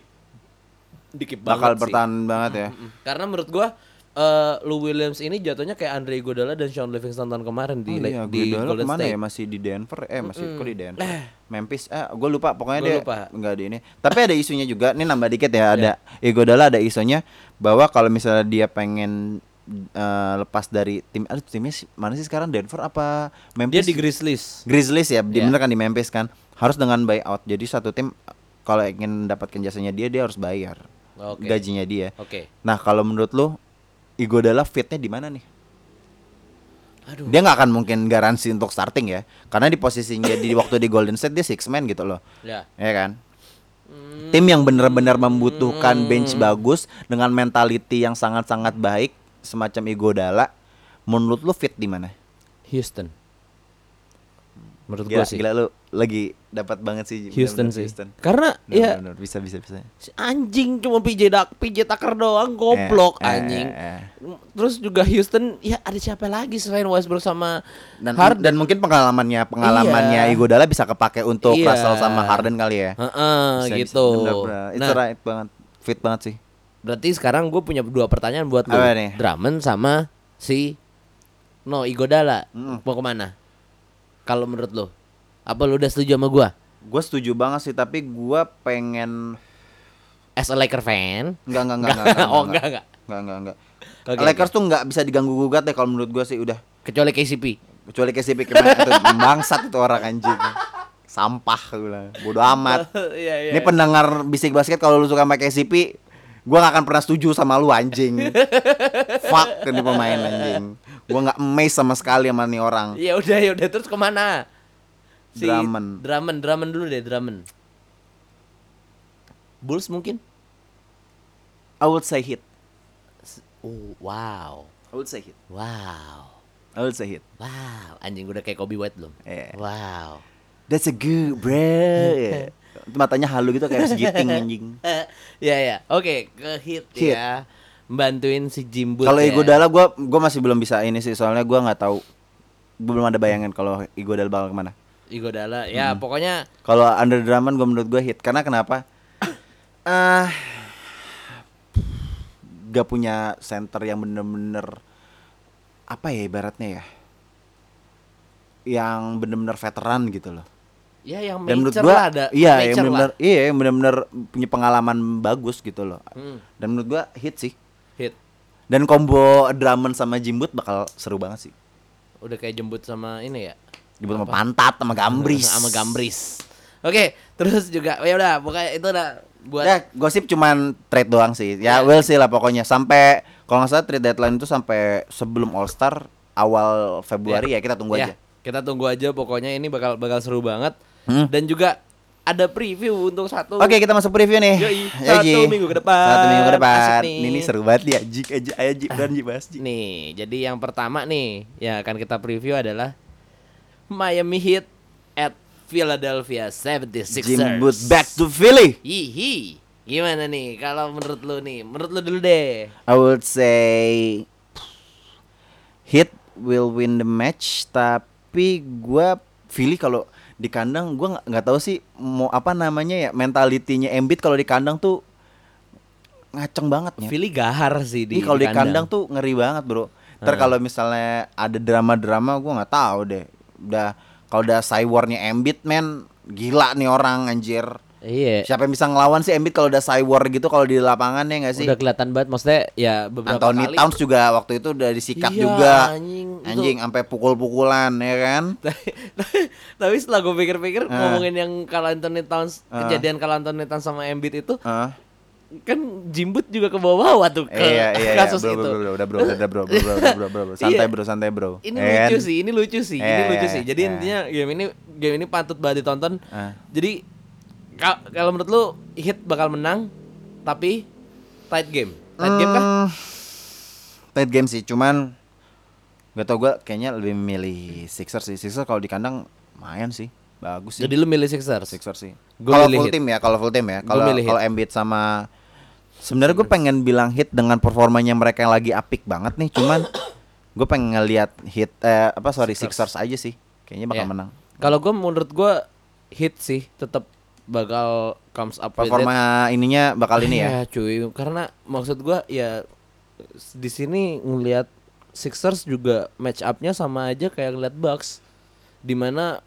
di keep Bakal banget sih. bertahan banget ya. Mm. Karena menurut gua eh Lou Williams ini jatuhnya kayak Andre Iguodala dan Sean Livingston tahun kemarin di Oh iya, di Iguodala Golden ke mana State. ya masih di Denver eh masih kok di Denver Eh. Memphis eh gue lupa pokoknya Gua dia lupa. nggak di ini tapi ada isunya juga ini nambah dikit ya ada Iguodala ada isunya bahwa kalau misalnya dia pengen eh, lepas dari tim aduh timnya mana sih sekarang Denver apa Dia Memphis di Grizzlies. Grizzlies ya di Iya. bener kan di Memphis kan harus dengan buyout jadi satu tim kalau ingin mendapatkan jasanya dia dia harus bayar Oke. gajinya dia Oke. nah kalau menurut lu Iguodala fitnya di mana nih Aduh. dia nggak akan mungkin garansi untuk starting ya karena di posisinya di waktu di Golden State dia six man gitu loh Ya. ya kan tim yang benar-benar membutuhkan bench bagus dengan mentality yang sangat-sangat baik semacam Iguodala menurut lu fit di mana Houston. Menurut gila, gua sih. gila lu lagi dapat banget sih Houston benar-benar sih. Houston. Karena Benar, ya benar, bisa bisa bisa si anjing cuma PJ Dak PJ Tucker doang goblok Eh, eh, anjing. eh, eh. Terus juga Houston ya ada siapa lagi selain Westbrook sama dan Harden? dan mungkin pengalamannya pengalamannya Iya. Iguodala bisa kepake untuk Iya. Russell sama Harden kali ya Heeh, Bisa, bisa. gitu. Bener, bener. It's Nah, right banget fit banget sih Berarti sekarang gue punya dua pertanyaan buat lu. Drummond sama si No Igodala. Mm. Mau ke mana? Kalau menurut lu? Apa lu udah setuju sama gua? gue setuju banget sih tapi gue pengen As a Laker fan? Enggak, enggak, enggak, enggak, enggak, oh enggak enggak. Enggak, enggak, enggak. Oke, Lakers tuh enggak bisa diganggu gugat deh kalau menurut gua sih udah. Kecuali KCP. Kecuali KCP kemarin itu bangsat itu orang anjing. Sampah gue bilang. Bodoh amat. Iya iya. Ini pendengar bisik basket kalau lu suka sama KCP, gua gak akan pernah setuju sama lu anjing. Fuck ini pemain anjing. Gua nggak amazed sama sekali sama nih orang. Ya udah ya udah terus ke mana? Drummond. Drummond, Drummond dulu deh Drummond. Bulls mungkin? I would say hit. Oh wow, I would say hit. wow, I would say hit. wow. Anjing udah kayak Kobe White belum? Iya. Wow. That's a good, bro. Matanya halu gitu kayak segiting anjing. ya ya, oke ke hit, Hit. ya. Bantuin si Jimbut. Kalau ya. Iguodala gua gua masih belum bisa ini sih soalnya gua nggak tahu belum ada bayangan kalau Iguodala bakal ke mana. Iguodala, ya Hmm. pokoknya Kalau Under Drummond gua menurut gua hit karena kenapa? Ah gak punya center yang bener-bener apa ya ibaratnya ya yang bener-bener veteran gitu loh. ya yang Dan menurut gua lah ada. iya yang lah. bener-bener iya yang bener-bener punya pengalaman bagus gitu loh. Hmm, Dan menurut gua hit sih. hit. Dan combo Drummond sama Jimbut bakal seru banget sih. Udah kayak jembut sama ini ya. Jemput sama pantat sama gambris. sama Gambris. Oke, terus juga ya udah pokoknya itu udah buat Ya, gosip cuman trade doang sih. Ya, Ya. we'll see lah pokoknya. Sampai kalau nggak salah trade deadline itu sampai sebelum All Star awal Februari ya, kita tunggu ya, aja. Kita tunggu aja pokoknya ini bakal bakal seru banget. Hmm. Dan juga ada preview untuk satu Oke, kita masuk preview nih. Yoi, Yoi. satu minggu ke depan. Satu minggu ke depan. Ini, ini seru banget ya. Jik aja ayo Jik dan Jik bahas Jik. Nih, jadi yang pertama nih yang akan kita preview adalah Miami Heat at Philadelphia 76ers. Jimbut back to Philly. Hihi. Gimana nih kalau menurut lu nih? Menurut lu dulu deh. I would say Heat will win the match tapi gua Philly kalau di kandang gua nggak tahu sih mau apa namanya ya mentalitinya Embiid kalau di kandang tuh ngaceng banget ya. Philly gahar sih di kalau di kandang tuh ngeri banget, Bro. Ntar Ah. kalau misalnya ada drama-drama gua nggak tahu deh. Udah kalau udah cywarnya Embiid men gila nih orang anjir. Iya. Siapa yang bisa ngelawan sih Embiid kalau udah cywar gitu kalau di lapangan ya nggak sih? Udah kelihatan banget maksudnya ya beberapa Anthony kali. Towns juga waktu itu udah disikat Iya, juga. anjing, Anjing sampai pukul-pukulan ya kan? Tapi setelah gue pikir-pikir Ah. ngomongin yang kalau Anthony Towns Ah. kejadian kalau Anthony Towns sama Embiid itu Heeh. Kan jimbut juga ke bawah-bawah tuh ke iya iya iya kasus bro, itu. bro, bro, udah bro, udah bro, bro, bro, bro, bro, bro, santai Iya. bro, santai bro. Ini Ya lucu kan? sih, ini lucu sih, ini Iya, lucu iya, sih. Jadi iya. intinya game ini game ini patut banget ditonton. Ah. Jadi ka- kalau menurut lu Hit bakal menang tapi tight game. Tight game kah? Hmm, tight game sih, cuman gak tau gue kayaknya lebih milih Sixers sih. Sixers kalau di kandang lumayan sih, bagus sih. Jadi lu milih Sixers. Sixers sih. Kalau full team ya, kalau full team ya. Kalau kalau Embiid sama sebenarnya gue pengen bilang hit dengan performanya mereka yang lagi apik banget nih, cuman gue pengen ngeliat hit eh apa sorry Sixers, aja sih. Kayaknya bakal Ya. menang. Kalau gue menurut gue hit sih tetap bakal comes up with it. Performa ininya bakal ini ya. Iya, cuy. Karena maksud gua ya di sini ngelihat Sixers juga match up-nya sama aja kayak ngeliat Bucks. Di mana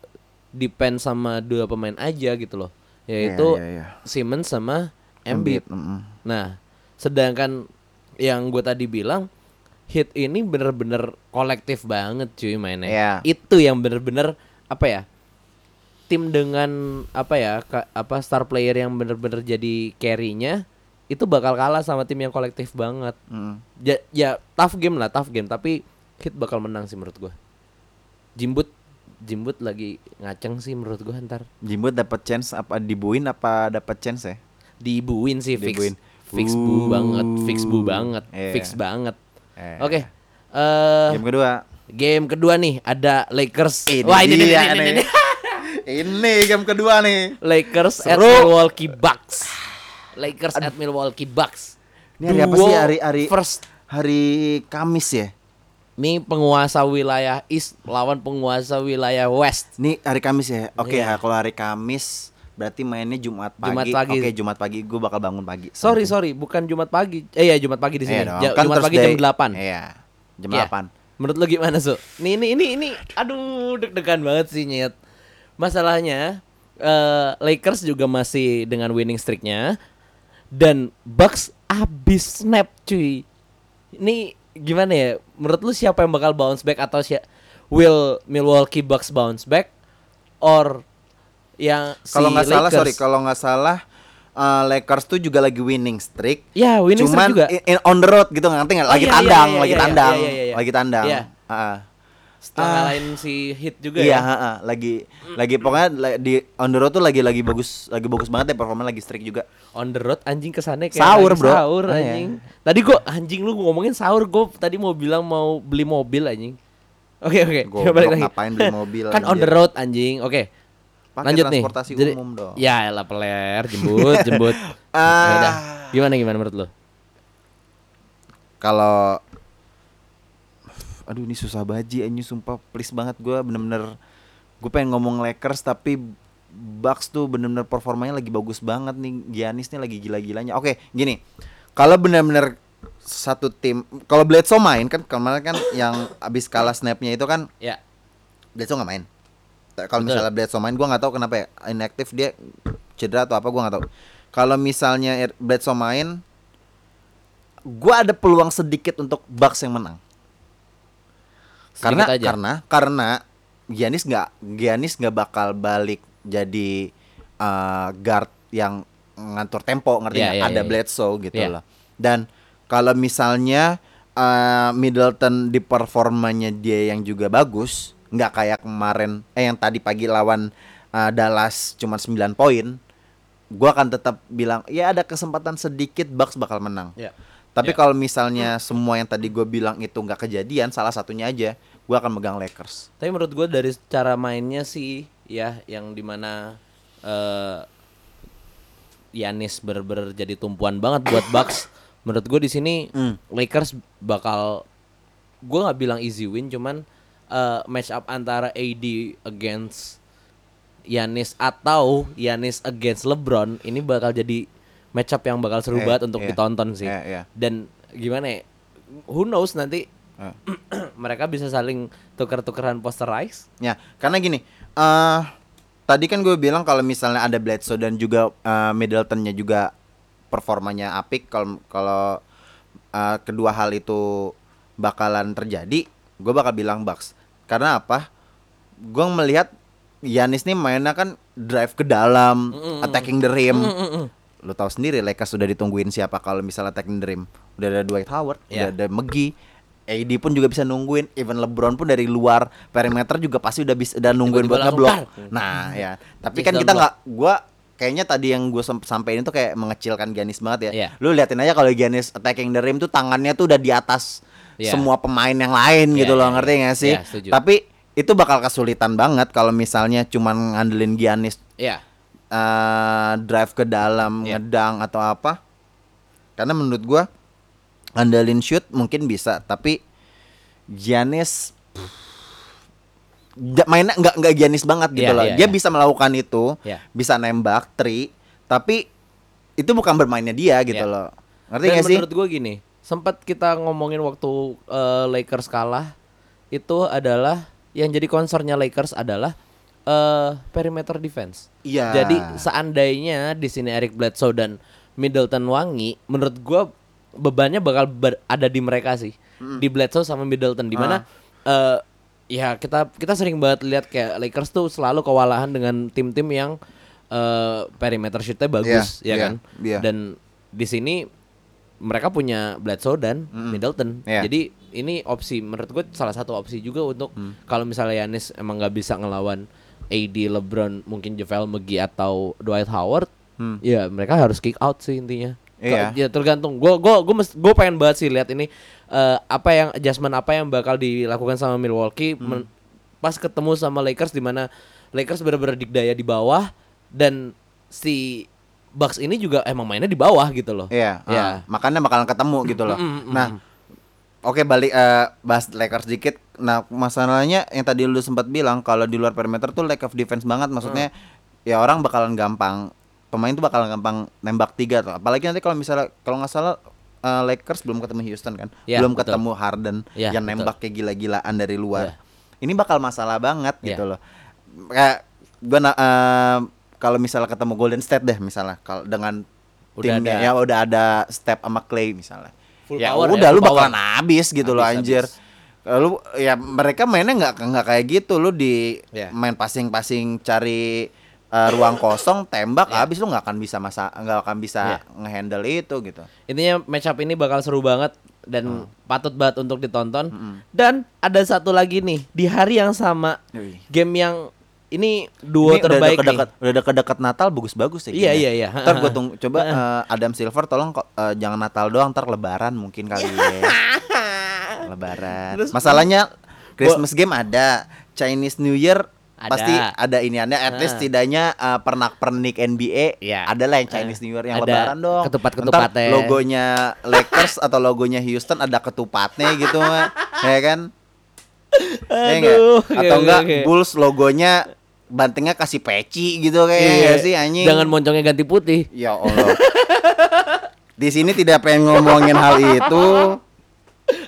depend sama dua pemain aja gitu loh. Yaitu Iya, iya, iya. Simmons sama Embiid. mm-mm. Nah, sedangkan yang gue tadi bilang hit ini bener-bener kolektif banget cuy mainnya. Iya. Itu yang bener-bener apa ya? Tim dengan apa ya? ka- apa star player yang bener-bener jadi carry-nya itu bakal kalah sama tim yang kolektif banget. Mm. Ya, ya tough game lah, tough game, tapi hit bakal menang sih menurut gua. Jimbut Jimbut lagi ngaceng sih menurut gua ntar. Jimbo dapat chance apa dibuin apa dapat chance ya? Diibuin sih fix. Fix bu Uh. banget, fix bu banget, Iya. fix banget. Eh. Oke. Eh Game kedua. game kedua nih ada Lakers. Ini Wah, ini, ini, dia ini, ini, nih. ini. Ini game kedua nih. Lakers at Seru. Milwaukee Bucks. Lakers at Milwaukee Bucks. Ini hari apa Duo sih hari hari first hari Kamis ya? Ini penguasa wilayah East lawan penguasa wilayah West. Ini hari Kamis ya. Oke, Iya. kalau hari Kamis berarti mainnya Jumat pagi. Jumat pagi. Oke, Jumat pagi gue bakal bangun pagi. Sorry, sorry, bukan Jumat pagi. Eh ya Jumat pagi di sini. Iya Kan Jumat pagi jam Thursday. 8. Iya. Jam Iya. 8. Menurut lo gimana, Su? Nih ini ini ini aduh deg-degan banget sih nyet. Masalahnya eh, Lakers juga masih dengan winning streaknya dan Bucks abis snap cuy. Ini gimana ya? Menurut lu siapa yang bakal bounce back atau si will Milwaukee Bucks bounce back or yang si Kalau nggak salah, sorry, kalau nggak salah uh, Lakers tuh juga lagi winning streak. Ya, winning Cuman streak juga. in- in- on the road gitu ngerti nggak? Oh, Lagi iya, iya, tandang, iya, lagi iya, tandang, iya, iya, iya. lagi tandang. Iya. Ah. Setelah Ah. ngalahin si Hit juga Iya, ya. ha, ha. lagi lagi pokoknya di on the road tuh lagi lagi bagus, lagi bagus banget ya performa lagi streak juga. On the road anjing ke sana kayak Sahur, lagi bro. Sahur Ah, iya. anjing. Tadi gua anjing lu ngomongin sahur gua tadi mau bilang mau beli mobil anjing. Oke oke. Goblok, balik lagi. ngapain beli mobil, kan on anjir. the road anjing. Oke. Pakai Lanjut nih. transportasi Jadi, umum dong. Ya elah peler, jembut, jembut. Ah. Yaudah. Gimana gimana menurut lu? Kalau aduh ini susah baji ini sumpah please banget gua bener-bener gue pengen ngomong Lakers tapi Bucks tuh bener-bener performanya lagi bagus banget nih Giannis nih lagi gila-gilanya oke gini kalau bener-bener satu tim kalau Bledsoe main kan kemarin kan yang abis kalah snapnya itu kan Ya. Bledsoe nggak main kalau misalnya Bledsoe main gua nggak tahu kenapa ya inaktif dia cedera atau apa gua nggak tahu kalau misalnya Ir- Bledsoe main gua ada peluang sedikit untuk Bucks yang menang karena Sedikit aja. karena karena Giannis nggak Giannis nggak bakal balik jadi uh, guard yang ngatur tempo ngerti nggak? iya, ada iya. Bledsoe gitu Iya. loh dan kalau misalnya uh, Middleton di performanya dia yang juga bagus nggak kayak kemarin eh yang tadi pagi lawan uh, Dallas cuma 9 poin gua akan tetap bilang ya ada kesempatan sedikit Bucks bakal menang Ya. tapi Ya. kalau misalnya semua yang tadi gue bilang itu nggak kejadian, salah satunya aja, gue akan megang Lakers. Tapi menurut gue dari cara mainnya sih ya yang di mana eh Yanis bener-bener jadi tumpuan banget buat Bucks. Menurut gue di sini Hmm. Lakers bakal gue nggak bilang easy win cuman eh, match up antara AD against Yanis atau Yanis against LeBron ini bakal jadi match up yang bakal seru Eh, banget untuk iya. ditonton sih. Iya, iya. Dan gimana ya? Who knows nanti Eh. mereka bisa saling tuker-tukeran posterize. Ya, karena gini, eh tadi kan gue bilang kalau misalnya ada Bledsoe dan juga eh, Middletonnya juga performanya apik, kalau kalau eh, kedua hal itu bakalan terjadi, gue bakal bilang Bucks. Karena apa? Gue melihat Yanis nih mainnya kan drive ke dalam, attacking the rim. Lo tahu sendiri Lakers sudah ditungguin siapa kalau misalnya attacking the rim. Udah ada Dwight Howard, Ya. udah ada McGee. AD pun juga bisa nungguin, even LeBron pun dari luar perimeter juga pasti udah bisa udah nungguin buat ngeblok. Nah, ya. Tapi Just kan kita nggak gua kayaknya tadi yang gue sampein itu kayak mengecilkan Giannis banget ya. Iya. Lu liatin aja kalau Giannis attacking the rim tuh tangannya tuh udah di atas Iya. semua pemain yang lain Iya, gitu loh, iya, ngerti iya. gak sih? Iya, setuju. Tapi itu bakal kesulitan banget kalau misalnya cuman ngandelin Giannis Iya. eh, drive ke dalam, Iya. ngedang atau apa. Karena menurut gua ngandelin shoot mungkin bisa, tapi Giannis mainnya nggak nggak Giannis banget gitu Iya, loh. iya, dia iya. bisa melakukan itu, Iya. bisa nembak tri, tapi itu bukan bermainnya dia gitu Iya. loh. Ngerti Dan gak sih? menurut gue gini, sempat kita ngomongin waktu eh, Lakers kalah, itu adalah yang jadi concernnya Lakers adalah eh perimeter defense. Iya. Jadi seandainya di sini Eric Bledsoe dan Middleton wangi, menurut gua bebannya bakal ber- ada di mereka sih, di Bledsoe sama Middleton. Di mana eh, ya kita kita sering banget lihat kayak Lakers tuh selalu kewalahan dengan tim-tim yang eh, perimeter shootnya bagus, Iya, ya iya, kan? iya. Dan di sini mereka punya Bledsoe dan Middleton. Iya. Jadi ini opsi menurut gue salah satu opsi juga untuk kalau misalnya Yanis emang nggak bisa ngelawan AD, LeBron, mungkin JaVale McGee atau Dwight Howard, ya mereka harus kick out sih intinya. Iya. Ka- Ya tergantung. Gue gue gue gue pengen banget sih lihat ini eh, apa yang adjustment apa yang bakal dilakukan sama Milwaukee men- pas ketemu sama Lakers di mana Lakers benar-benar dikdaya di bawah dan si Bucks ini juga emang mainnya di bawah gitu loh. Iya, Ya. ah, makanya bakalan ketemu gitu loh. Mm, mm, Nah, oke balik eh, bahas Lakers dikit. Nah, masalahnya yang tadi lu sempat bilang kalau di luar perimeter tuh lack of defense banget. Maksudnya Mm. ya orang bakalan gampang pemain tuh bakalan gampang nembak tiga tuh. Apalagi nanti kalau misalnya kalau nggak salah eh, Lakers belum ketemu Houston kan, Iya, belum betul. ketemu Harden Iya, yang betul. nembak kayak gila-gilaan dari luar. Iya. Ini bakal masalah banget Iya. gitu loh. Kayak gua eh, kalau misalnya ketemu Golden State deh misalnya kalau dengan Udah timnya ada- ya udah ada step sama Clay misalnya. Full ya power ya, udah full lu bakalan power. habis gitu loh anjir. habis. Lu ya mereka mainnya nggak nggak kayak gitu lu di Ya. main passing-passing cari uh, ruang kosong tembak Ya. habis lu nggak akan bisa masa nggak akan bisa Ya. ngehandle itu gitu. Intinya match up ini bakal seru banget dan Hmm. patut banget untuk ditonton. Dan ada satu lagi nih di hari yang sama Wih. game yang ini duo Ini terbaik udah nih. dekat udah dekat Natal bagus-bagus ya. Iya, iya, iya. Ntar gue tunggu coba uh, Adam Silver tolong kok uh, jangan Natal doang ntar Lebaran mungkin kali ya. Lebaran. Terus- Masalahnya Christmas game ada, Chinese New Year Ada. pasti ada ini ada at least setidaknya uh, pernak-pernik NBA Iya. ada lah yang Chinese New Year yang Ada lebaran dong. ketupat-ketupatnya. Logonya Lakers atau logonya Houston ada ketupatnya gitu mah. ya kan? Ya enggak? Aduh, oke, Atau oke, enggak oke. Bulls logonya bantingnya kasih peci gitu kayak Iya. sih anjing. Jangan moncongnya ganti putih. Ya Allah. Di sini tidak pengen ngomongin hal itu.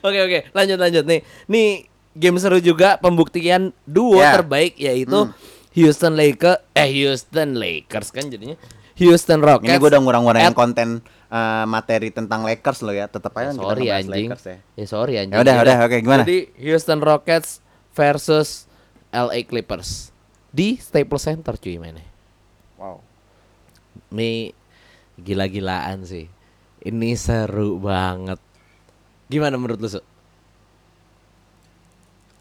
Oke oke, lanjut lanjut nih. Nih game seru juga pembuktian duo Ya. terbaik yaitu Hmm. Houston Lakers eh Houston Lakers kan jadinya Houston Rockets. Ini gue udah ngurang-ngurangin at- konten uh, materi tentang Lakers lo ya. Tetap aja sorry anjing. Lakers ya. Ya sorry anjing. Ya udah, udah, oke, gimana? Jadi Houston Rockets versus LA Clippers di Staples Center cuy mainnya. Wow. Ini gila-gilaan sih. Ini seru banget. Gimana menurut lu, Su?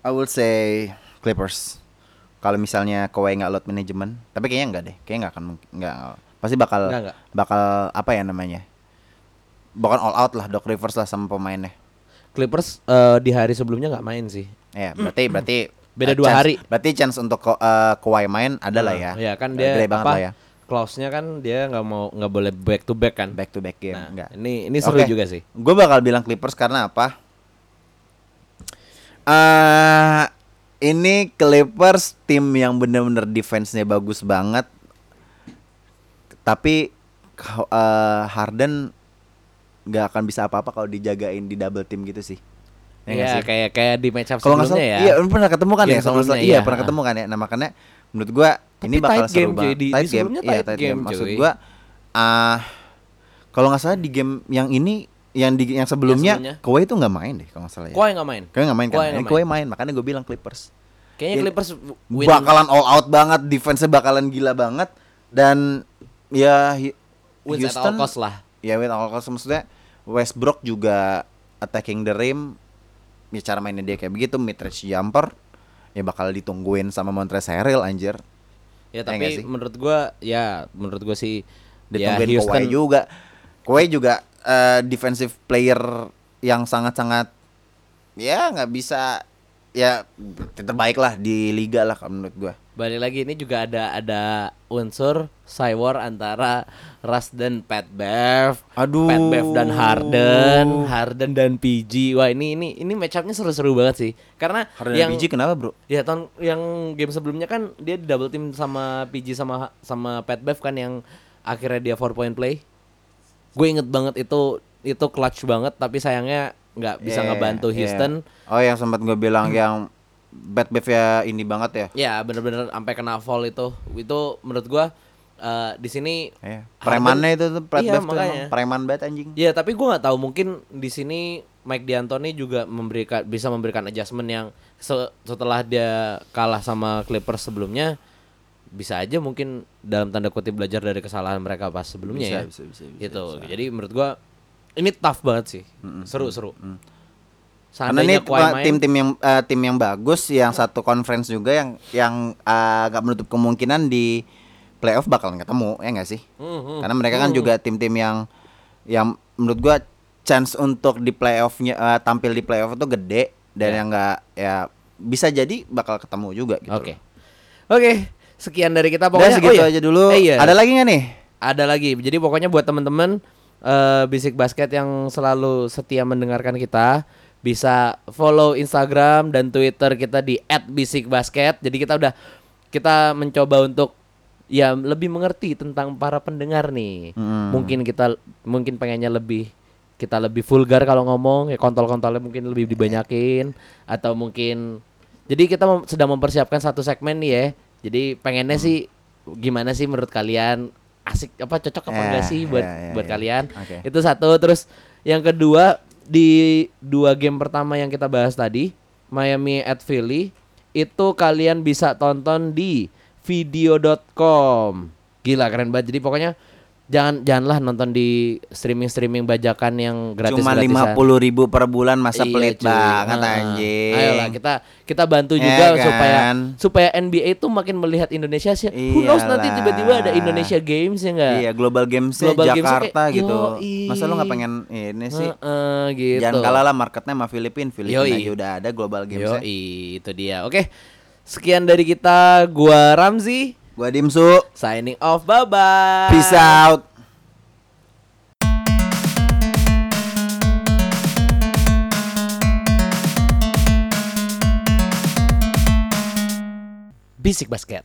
I would say Clippers. Kalau misalnya Kawhi nggak load manajemen, tapi kayaknya enggak deh. Kayaknya nggak akan nggak pasti bakal Nggak, nggak. bakal apa ya namanya? Bahkan all out lah Doc Rivers lah sama pemainnya. Clippers eh, di hari sebelumnya nggak main sih. Ya, berarti berarti Beda uh, dua chance- hari. Berarti chance untuk uh, Kawhi main ada lah ya. Iya kan Uh, dia gede banget apa? lah ya. Clause-nya kan dia nggak mau nggak boleh back to back kan. Back to back game Nah, enggak. ini ini seru Oke. juga sih. Gue bakal bilang Clippers karena apa? eh ini Clippers tim yang bener-bener defense-nya bagus banget. Tapi eh, Harden nggak akan bisa apa-apa kalau dijagain di double team gitu sih. Ya Iya, sih? kayak kayak di match up Kalau nggak sebelumnya salah, ya. iya pernah ketemu kan Game ya? Nggak salah, sebelumnya, iya pernah ketemu kan ya. Nah makanya menurut gua ini Tapi bakal tight seru game, banget. Di- di sebelumnya Iya, tight game, Maksud cuy. gua ah kalau nggak salah di game yang ini yang di yang sebelumnya, sebelumnya. Kawhi itu nggak main deh kalau nggak salah ya. Kawhi nggak main. Kawhi nggak main kan? Kawhi Ini nggak Kawhi main, makanya gue bilang Clippers. Kayaknya Ini Clippers win Bakalan all out banget, defense-nya bakalan gila banget dan ya Hi- wins at all cost lah. Ya win all cost maksudnya Westbrook juga attacking the rim. Ya cara mainnya dia kayak begitu, mid range jumper. Ya bakal ditungguin sama Montrezl Harrell anjir. Ya nggak tapi sih? menurut gua ya menurut gua sih ya ditungguin Kawhi juga. Kawhi juga eh, defensive player yang sangat-sangat ya nggak bisa ya terbaik lah di liga lah menurut gua. Balik lagi ini juga ada ada unsur cywar antara Russ dan Pat Bev. Aduh. Pat Bev dan Harden, Harden dan PG. Wah, ini ini ini match up-nya seru-seru banget sih. Karena Harden yang dan PG kenapa, Bro? Ya tahun yang game sebelumnya kan dia di double team sama PG sama sama Pat Bev kan yang akhirnya dia four point play. Gue inget banget itu itu clutch banget tapi sayangnya nggak bisa Iya, ngebantu. Houston. Oh, yang sempat gue bilang yang bad bev ya ini banget ya. Ya bener-bener sampai kena foul itu. Itu menurut gua eh, di sini Iya. Harden- Premannya itu tuh Brad Iya, makanya. preman banget anjing. Ya tapi gua nggak tahu mungkin di sini Mike D'Antoni juga memberikan bisa memberikan adjustment yang se- setelah dia kalah sama Clippers sebelumnya bisa aja mungkin dalam tanda kutip belajar dari kesalahan mereka pas sebelumnya Bisa, ya. bisa, bisa, bisa, gitu. bisa. Jadi menurut gua ini tough banget sih. Seru-seru. Karena ini Seandainya uh, main, tim-tim yang uh, tim yang bagus yang satu conference juga yang yang uh, nggak menutup kemungkinan di playoff bakalan ketemu ya nggak sih? Hmm, Karena mereka kan juga tim-tim yang yang menurut gua chance untuk di playoffnya uh, tampil di playoff itu gede dan Ya. yang nggak ya bisa jadi bakal ketemu juga gitu. Oke. Oke, sekian dari kita pokoknya. segitu oh iya. aja dulu. Eh, iya. Ada lagi nggak nih? Ada lagi. Jadi pokoknya buat temen-temen eh Bisik Basket yang selalu setia mendengarkan kita bisa follow Instagram dan Twitter kita di @bisikbasket. Jadi kita udah kita mencoba untuk ya lebih mengerti tentang para pendengar nih. Hmm. Mungkin kita mungkin pengennya lebih kita lebih vulgar kalau ngomong ya kontol-kontolnya mungkin lebih dibanyakin atau mungkin jadi kita mem- sedang mempersiapkan satu segmen nih ya. Jadi pengennya Hmm. sih gimana sih menurut kalian asik apa cocok apa Ya, enggak sih buat ya, ya, buat ya. kalian? Oke. Itu satu terus yang kedua di dua game pertama yang kita bahas tadi Miami at Philly itu kalian bisa tonton di video.com. Gila keren banget. Jadi pokoknya jangan janganlah nonton di streaming streaming bajakan yang gratis Cuma lima puluh ribu per bulan masa Iya, pelit cuy. banget Heeh. anjing. Ayolah kita kita bantu Ya juga kan? supaya supaya NBA itu makin melihat Indonesia sih. Who knows nanti tiba-tiba ada Indonesia Games ya enggak? Iya, Global Games Global Jakarta kayak, gitu. yoi. Masa lu nggak pengen ini sih? Heeh, gitu. Jangan kalah lah marketnya sama Filipina. Filipina Yoi. aja udah ada Global Games. Yo, itu dia. Oke. Sekian dari kita. Gua Ramzi Gua Dimsu. signing off. Bye bye. Peace out. Bisik Basket.